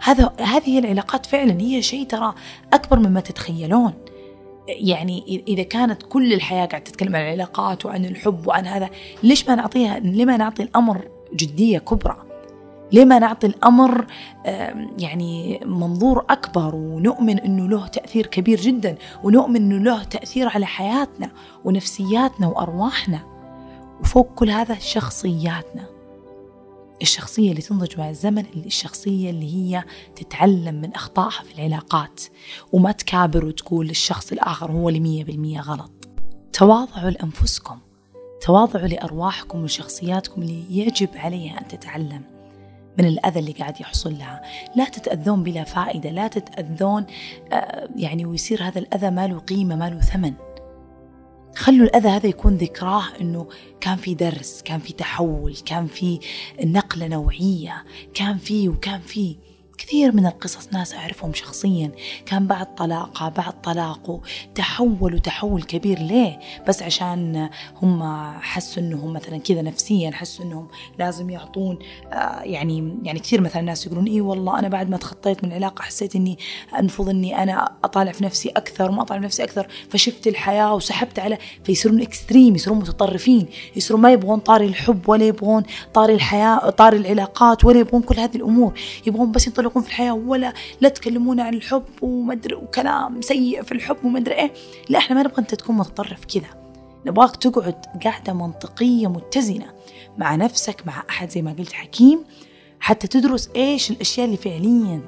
هذا هذه العلاقات فعلا هي شيء ترى أكبر مما تتخيلون. يعني إذا كانت كل الحياة قاعدة تتكلم عن العلاقات وعن الحب وعن هذا ليش ما نعطيها ليه ما نعطي الأمر جدية كبرى؟ ليه ما نعطي الأمر يعني منظور أكبر ونؤمن أنه له تأثير كبير جدا ونؤمن أنه له تأثير على حياتنا ونفسياتنا وأرواحنا؟ وفوق كل هذا شخصياتنا. الشخصية اللي تنضج مع الزمن الشخصية اللي هي تتعلم من أخطائها في العلاقات. وما تكابر وتقول الشخص الآخر هو اللي مية بالمية غلط. تواضعوا لأنفسكم. تواضعوا لأرواحكم وشخصياتكم اللي يجب عليها أن تتعلم من الأذى اللي قاعد يحصل لها. لا تتأذون بلا فائدة. لا تتأذون آه، يعني ويصير هذا الأذى ما له قيمة ما له ثمن. خلوا الأذى هذا يكون ذكراه أنه كان في درس كان في تحول كان في نقلة نوعية كان في وكان في كثير من القصص ناس أعرفهم شخصيا. كان بعد طلاقها بعد طلاقه تحولوا تحول كبير. ليه؟ بس عشان هم حسوا أنهم مثلا كذا نفسيا حسوا أنهم لازم يعطون آه، يعني يعني كثير مثلا ناس يقولون إيه والله أنا بعد ما تخطيت من العلاقة حسيت أني المفروض أني أنا أطالع في نفسي أكثر وما أطالع في نفسي أكثر فشفت الحياة وسحبت على فيصيرون إكستريم يصيرون متطرفين يصيرون ما يبغون طاري الحب ولا يبغون طاري الحياة طاري العلاقات ولا يبغون كل هذه الأمور. يبغون بس ينطلقون ينطلقون في الحياة ولا لا تكلمون عن الحب ومدري وكلام سيء في الحب ومدري إيه. لا إحنا ما نبغى أنت تكون متطرف كذا. نبغاك تقعد قاعدة منطقية متزنة مع نفسك مع أحد زي ما قلت حكيم حتى تدرس إيش الأشياء اللي فعليا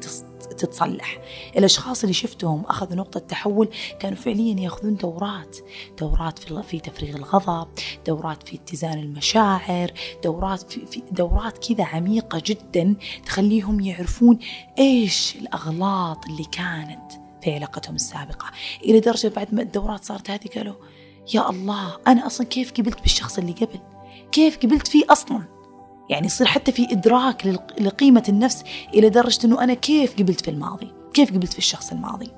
تتصلح. الأشخاص اللي شفتهم أخذوا نقطة تحول كانوا فعليا يأخذون دورات دورات في, في تفريغ الغضب دورات في اتزان المشاعر دورات في, في دورات كذا عميقة جدا تخليهم يعرفون إيش الأغلاط اللي كانت في علاقتهم السابقة. إلى درجة بعد ما الدورات صارت هذه قالوا يا الله أنا أصلا كيف قبلت بالشخص اللي قبل؟ كيف قبلت فيه أصلا؟ يعني يصير حتى في إدراك لقيمة النفس إلى درجة أنه أنا كيف قبلت في الماضي؟ كيف قبلت في الشخص الماضي؟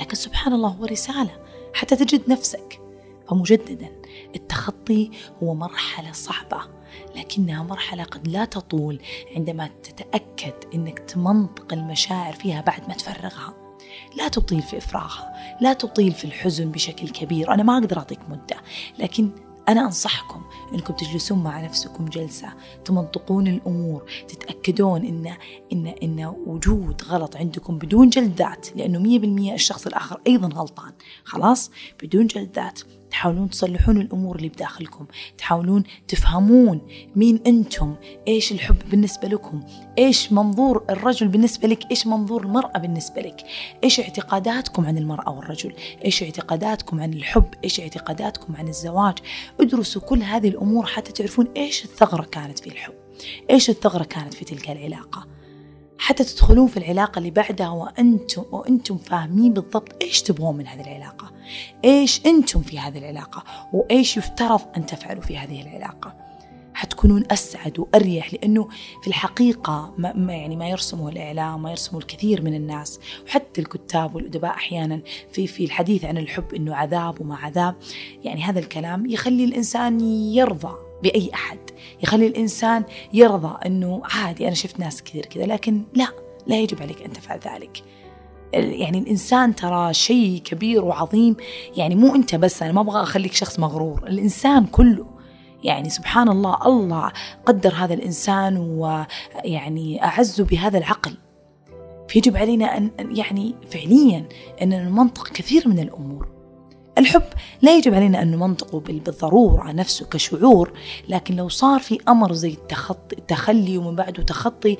لكن سبحان الله هو رسالة. حتى تجد نفسك فمجددا التخطي هو مرحلة صعبة لكنها مرحلة قد لا تطول عندما تتأكد أنك تمنطق المشاعر فيها بعد ما تفرغها. لا تطيل في إفراغها لا تطيل في الحزن بشكل كبير. أنا ما أقدر أعطيك مدة لكن أنا أنصحكم أنكم تجلسون مع نفسكم جلسة تمنطقون الأمور تتأكدون إن إن إن وجود غلط عندكم بدون جلد ذات لأنه مية بالمية الشخص الآخر أيضا غلطان. خلاص؟ بدون جلد ذات تحاولون تصلحون الأمور اللي بداخلكم تحاولون تفهمون مين أنتم إيش الحب بالنسبة لكم إيش منظور الرجل بالنسبة لك إيش منظور المرأة بالنسبة لك إيش اعتقاداتكم عن المرأة والرجل إيش اعتقاداتكم عن الحب إيش اعتقاداتكم عن الزواج. ادرسوا كل هذه الأمور حتى تعرفون إيش الثغرة كانت في الحب إيش الثغرة كانت في تلك العلاقة. حتى تدخلون في العلاقة اللي بعدها وأنتم وأنتم فاهمين بالضبط إيش تبغون من هذه العلاقة. إيش أنتم في هذه العلاقة وإيش يفترض أن تفعلوا في هذه العلاقة. حتكونون أسعد وأريح لأنه في الحقيقة ما يعني ما يرسمه الإعلام ما يرسمه الكثير من الناس. وحتى الكتاب والأدباء أحيانا في في الحديث عن الحب أنه عذاب وما عذاب. يعني هذا الكلام يخلي الإنسان يرضى. بأي أحد. يخلي الإنسان يرضى أنه عادي أنا شفت ناس كثير كذا لكن لا لا يجب عليك أن تفعل ذلك. يعني الإنسان ترى شيء كبير وعظيم. يعني مو أنت بس أنا ما أبغى أخليك شخص مغرور الإنسان كله. يعني سبحان الله الله قدر هذا الإنسان ويعني أعزه بهذا العقل. فيجب علينا أن يعني فعليا أن نمنطق كثير من الأمور. الحب لا يجب علينا أن نمنطقه بالضرورة نفسه كشعور لكن لو صار في أمر زي التخطي التخلي ومن بعده تخطي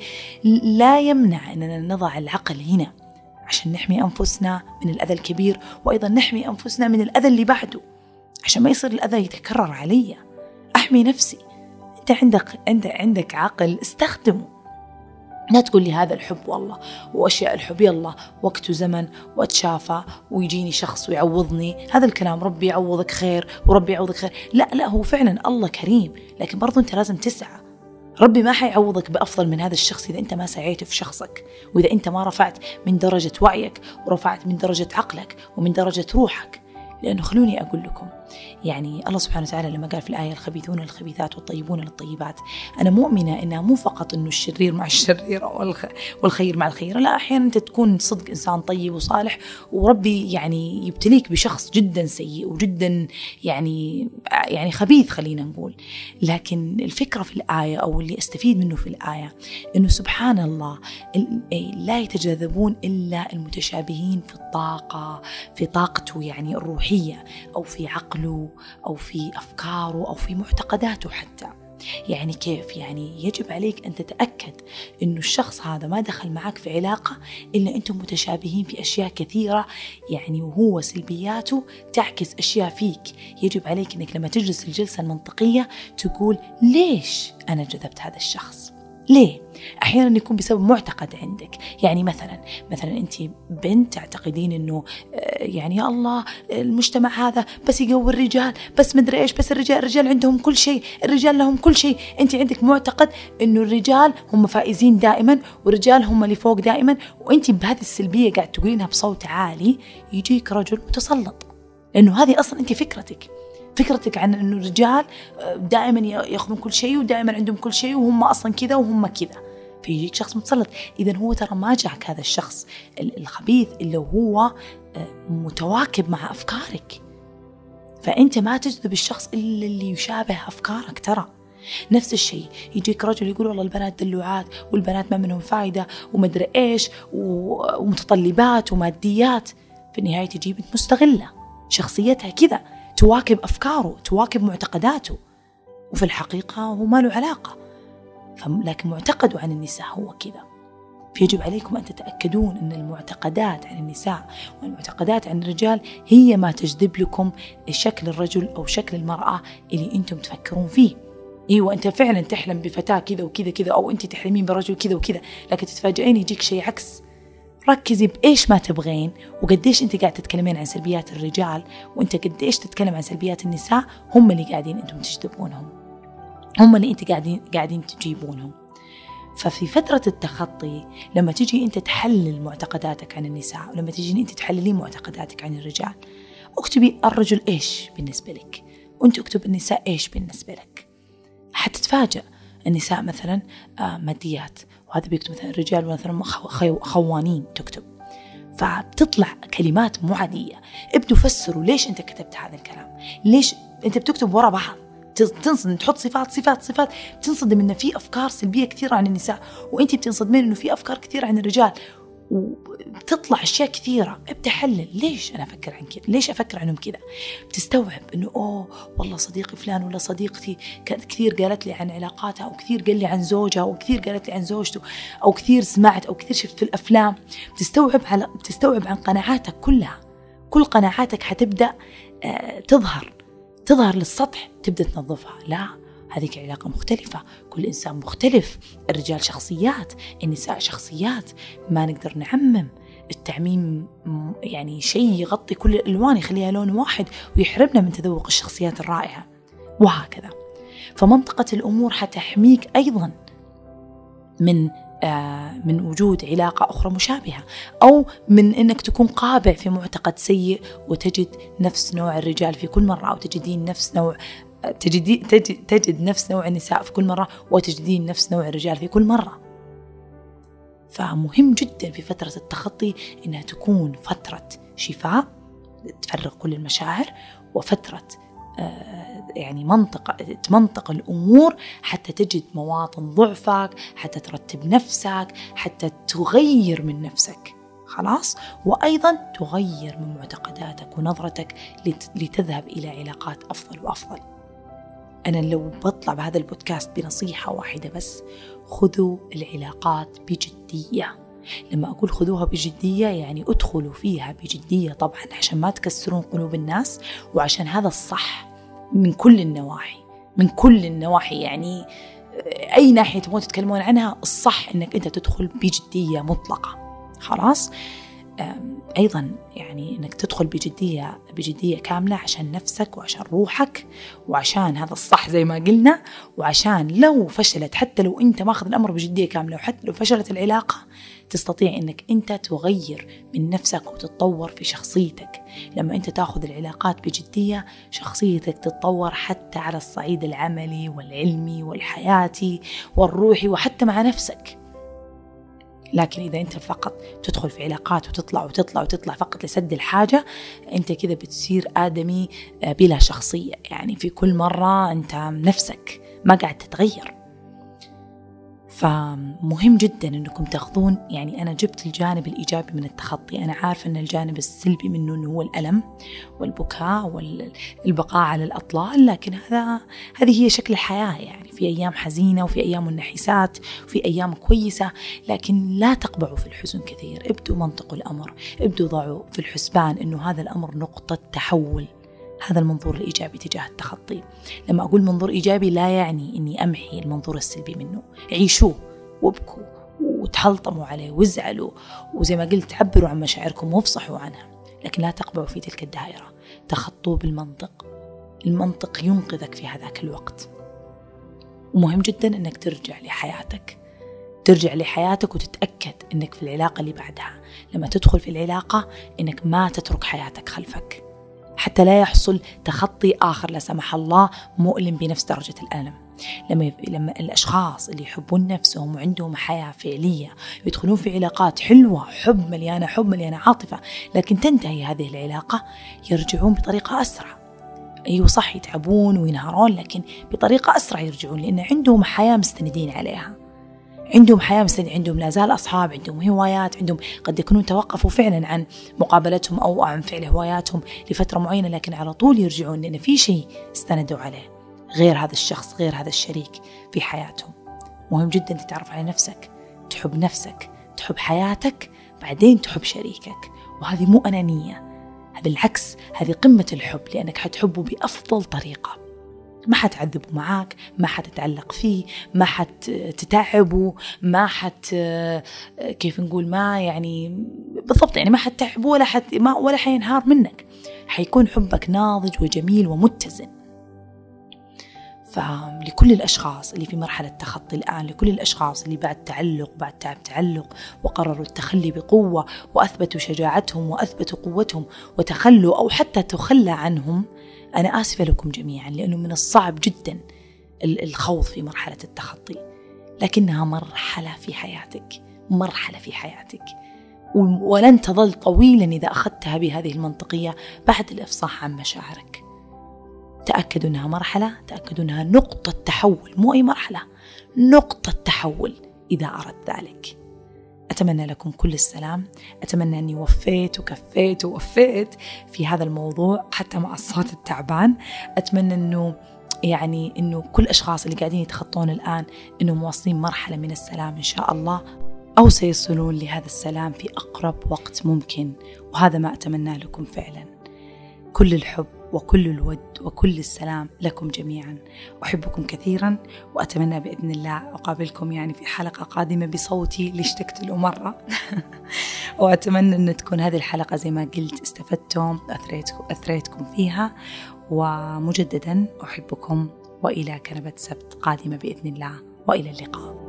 لا يمنع أننا نضع العقل هنا عشان نحمي أنفسنا من الأذى الكبير وأيضا نحمي أنفسنا من الأذى اللي بعده عشان ما يصير الأذى يتكرر علي. أحمي نفسي. أنت عندك عندك عندك عقل استخدمه. لا تقول لي هذا الحب والله وأشياء الحب يلا وقت وزمن وأتشافى ويجيني شخص ويعوضني. هذا الكلام ربي يعوضك خير وربي يعوضك خير. لا لا هو فعلا الله كريم لكن برضو أنت لازم تسعى. ربي ما حيعوضك بأفضل من هذا الشخص إذا أنت ما سعيت في شخصك وإذا أنت ما رفعت من درجة وعيك ورفعت من درجة عقلك ومن درجة روحك. لأنه خلوني أقول لكم يعني الله سبحانه وتعالى لما قال في الآية الخبيثون للخبيثات والطيبون للطيبات أنا مؤمنة إنها مو فقط إنه الشرير مع الشريرة والخير مع الخير لا أحيانا أنت تكون صدق إنسان طيب وصالح وربي يعني يبتليك بشخص جدا سيء وجدا يعني يعني خبيث خلينا نقول. لكن الفكرة في الآية أو اللي أستفيد منه في الآية إنه سبحان الله لا يتجاذبون إلا المتشابهين في الطاقة في طاقته يعني الروحية أو في عقله أو في أفكاره أو في معتقداته حتى. يعني كيف؟ يعني يجب عليك أن تتأكد أنه الشخص هذا ما دخل معك في علاقة إلا أنتم متشابهين في أشياء كثيرة. يعني وهو سلبياته تعكس أشياء فيك. يجب عليك أنك لما تجلس الجلسة المنطقية تقول ليش أنا جذبت هذا الشخص؟ ليه؟ أحيانا يكون بسبب معتقد عندك. يعني مثلا مثلا انت بنت تعتقدين إنه آه، يعني يا الله المجتمع هذا بس يقوي الرجال بس مدري إيش بس الرجال الرجال عندهم كل شيء الرجال لهم كل شيء. انت عندك معتقد إنه الرجال هم فائزين دائما والرجال هم اللي فوق دائما وانت بهذه السلبية قاعد تقولينها بصوت عالي يجيك رجل متسلط. لأنه هذه أصلا انت فكرتك. فكرتك عن إنه الرجال آه، دائما يأخذون كل شيء ودائما عندهم كل شيء وهم أصلا كذا وهم كذا. فيجيك شخص متسلط. اذا هو ترى ما جاك هذا الشخص الخبيث إلا هو آه، متواكب مع أفكارك. فأنت ما تجذب الشخص إلا اللي يشابه أفكارك ترى. نفس الشيء يجيك رجل يقول والله البنات دلوعات والبنات ما منهم فايدة ومدري إيش ومتطلبات وماديات. في النهاية تجي بنت مستغلة شخصيتها كذا. تواكب أفكاره تواكب معتقداته. وفي الحقيقة هو ما له علاقة. لكن معتقده عن النساء هو كذا. فيجب عليكم أن تتأكدون أن المعتقدات عن النساء والمعتقدات عن الرجال هي ما تجذب لكم شكل الرجل أو شكل المرأة اللي أنتم تفكرون فيه. أيوه أنت فعلا تحلم بفتاة كذا وكذا كذا أو أنت تحلمين برجل كذا وكذا لكن تتفاجئين يجيك شيء عكس. ركزي بإيش ما تبغين وقديش أنت قاعد تتكلمين عن سلبيات الرجال وأنت قديش تتكلم عن سلبيات النساء هم اللي قاعدين أنتم تجذبونهم. هم اللي أنت قاعدين قاعدين تجيبونهم. ففي فترة التخطي لما تجي أنت تحلل معتقداتك عن النساء ولما تجي أنت تحللين معتقداتك عن الرجال اكتبي الرجل إيش بالنسبة لك؟ وأنت اكتب النساء إيش بالنسبة لك؟ حتتفاجأ. النساء مثلا آه، ماديات. وهذا بيكتب مثلا الرجال مثلا خوانين تكتب. فبتطلع كلمات مو عادية. ابدوا فسروا ليش أنت كتبت هذا الكلام؟ ليش أنت بتكتب ورا بعض؟ تنصدم تحط صفات صفات صفات. تنصدم انه في أفكار سلبية كثيره عن النساء وأنت بتنصدمين إنه في أفكار كثيره عن الرجال. وبتطلع أشياء كثيرة. ابدا حلل ليش أنا أفكر عن كذا؟ ليش أفكر عنهم كذا؟ بتستوعب إنه أوه والله صديقي فلان ولا صديقتي كانت كثير قالت لي عن علاقاتها أو كثير قال لي عن زوجها أو كثير قالت لي عن زوجته أو كثير سمعت أو كثير شفت في الأفلام. بتستوعب على بتستوعب عن قناعاتك كلها. كل قناعاتك حتبدأ آه، تظهر. تظهر للسطح تبدأ تنظفها. لا. هذيك علاقة مختلفة. كل إنسان مختلف. الرجال شخصيات النساء شخصيات. ما نقدر نعمم. التعميم يعني شيء يغطي كل الألوان يخليها لون واحد ويحرمنا من تذوق الشخصيات الرائعة. وهكذا. فمنطقة الأمور حتحميك أيضا من آه، من وجود علاقة أخرى مشابهة أو من أنك تكون قابع في معتقد سيء وتجد نفس نوع الرجال في كل مرة أو تجدين نفس نوع تجدي تجد, نفس نوع النساء في كل مرة وتجدين نفس نوع الرجال في كل مرة. فمهم جدا في فترة التخطي إنها تكون فترة شفاء تفرغ كل المشاعر وفترة آه، يعني منطقة تمنطق الأمور حتى تجد مواطن ضعفك حتى ترتب نفسك حتى تغير من نفسك. خلاص؟ وأيضا تغير من معتقداتك ونظرتك لتذهب إلى علاقات أفضل وأفضل. أنا لو بطلع بهذا البودكاست بنصيحة واحدة بس خذوا العلاقات بجدية. لما أقول خذوها بجدية يعني ادخلوا فيها بجدية طبعا عشان ما تكسرون قلوب الناس وعشان هذا الصح من كل النواحي. من كل النواحي يعني أي ناحية تبغون تتكلمون عنها الصح أنك أنت تدخل بجدية مطلقة. خلاص؟ أيضا يعني أنك تدخل بجدية بجدية كاملة عشان نفسك وعشان روحك وعشان هذا الصح زي ما قلنا وعشان لو فشلت حتى لو أنت ماخذ الأمر بجدية كاملة وحتى لو فشلت العلاقة تستطيع أنك أنت تغير من نفسك وتتطور في شخصيتك. لما أنت تاخذ العلاقات بجدية شخصيتك تتطور حتى على الصعيد العملي والعلمي والحياتي والروحي وحتى مع نفسك. لكن إذا أنت فقط تدخل في علاقات وتطلع وتطلع وتطلع فقط لسد الحاجة أنت كذا بتصير آدمي آه، بلا شخصية. يعني في كل مرة أنت نفسك ما قاعد تتغير. فمهم جدا إنكم تأخذون يعني أنا جبت الجانب الإيجابي من التخطي. أنا عارفه إن الجانب السلبي منه إنه هو الألم والبكاء والبقاء على الأطلال لكن هذا هذه هي شكل الحياة يعني. في أيام حزينة وفي أيام منحسات وفي أيام كويسة لكن لا تقبعوا في الحزن كثير. ابدوا منطقوا الأمر ابدوا ضعوا في الحسبان إنه هذا الأمر نقطة تحول. هذا المنظور الإيجابي تجاه التخطي. لما أقول منظور إيجابي لا يعني أني أمحي المنظور السلبي منه. عيشوه وابكوا وتحلطموا عليه وازعلوا وزي ما قلت عبروا عن مشاعركم وافصحوا عنها. لكن لا تقبعوا في تلك الدائرة. تخطوا بالمنطق. المنطق ينقذك في هذاك الوقت. ومهم جدا أنك ترجع لحياتك. ترجع لحياتك وتتأكد أنك في العلاقة اللي بعدها. لما تدخل في العلاقة أنك ما تترك حياتك خلفك. حتى لا يحصل تخطي آخر لا سمح الله مؤلم بنفس درجة الألم. لما لما الأشخاص اللي يحبون نفسهم وعندهم حياة فعلية يدخلون في علاقات حلوة حب مليانة حب مليانة عاطفة لكن تنتهي هذه العلاقة يرجعون بطريقة أسرع. أيوه صح يتعبون وينهارون لكن بطريقة أسرع يرجعون لأن عندهم حياة مستندين عليها. عندهم حياة مستديمة عندهم لا زال أصحاب عندهم هوايات عندهم قد يكونون توقفوا فعلا عن مقابلتهم أو عن فعل هواياتهم لفترة معينة لكن على طول يرجعون لأن في شيء استندوا عليه. غير هذا الشخص غير هذا الشريك في حياتهم. مهم جدا تتعرف على نفسك تحب نفسك تحب حياتك بعدين تحب شريكك. وهذه مو أنانية هذا العكس هذه قمة الحب لأنك حتحبه بأفضل طريقة. ما حتعذبوا معاك ما حتتعلق فيه ما حتتعبوا ما حت كيف نقول ما يعني بالضبط يعني ما حتتعبوا ولا حت ما ولا حينهار منك. حيكون حبك ناضج وجميل ومتزن. فلكل الأشخاص اللي في مرحلة تخطي الآن لكل الأشخاص اللي بعد تعلق بعد تعب تعلق وقرروا التخلي بقوة وأثبتوا شجاعتهم وأثبتوا قوتهم وتخلوا أو حتى تخلى عنهم أنا آسفة لكم جميعا لأنه من الصعب جدا الخوض في مرحلة التخطي. لكنها مرحلة في حياتك مرحلة في حياتك. ولن تظل طويلا إذا أخذتها بهذه المنطقية بعد الإفصاح عن مشاعرك. تأكدوا أنها مرحلة تأكدوا أنها نقطة تحول مو أي مرحلة نقطة تحول إذا أردت ذلك. أتمنى لكم كل السلام. أتمنى أني وفيت وكفيت ووفيت في هذا الموضوع حتى مع الصوت التعبان. أتمنى أنه يعني أنه كل الأشخاص اللي قاعدين يتخطون الآن أنهم واصلين مرحلة من السلام إن شاء الله أو سيصلون لهذا السلام في أقرب وقت ممكن. وهذا ما أتمنى لكم فعلا. كل الحب. وكل الود وكل السلام لكم جميعا. أحبكم كثيرا وأتمنى بإذن الله أقابلكم يعني في حلقة قادمة بصوتي اللي اشتقت له مرة وأتمنى أن تكون هذه الحلقة زي ما قلت استفدتم أثريتكم فيها. ومجددا أحبكم وإلى كنبة سبت قادمة بإذن الله. وإلى اللقاء.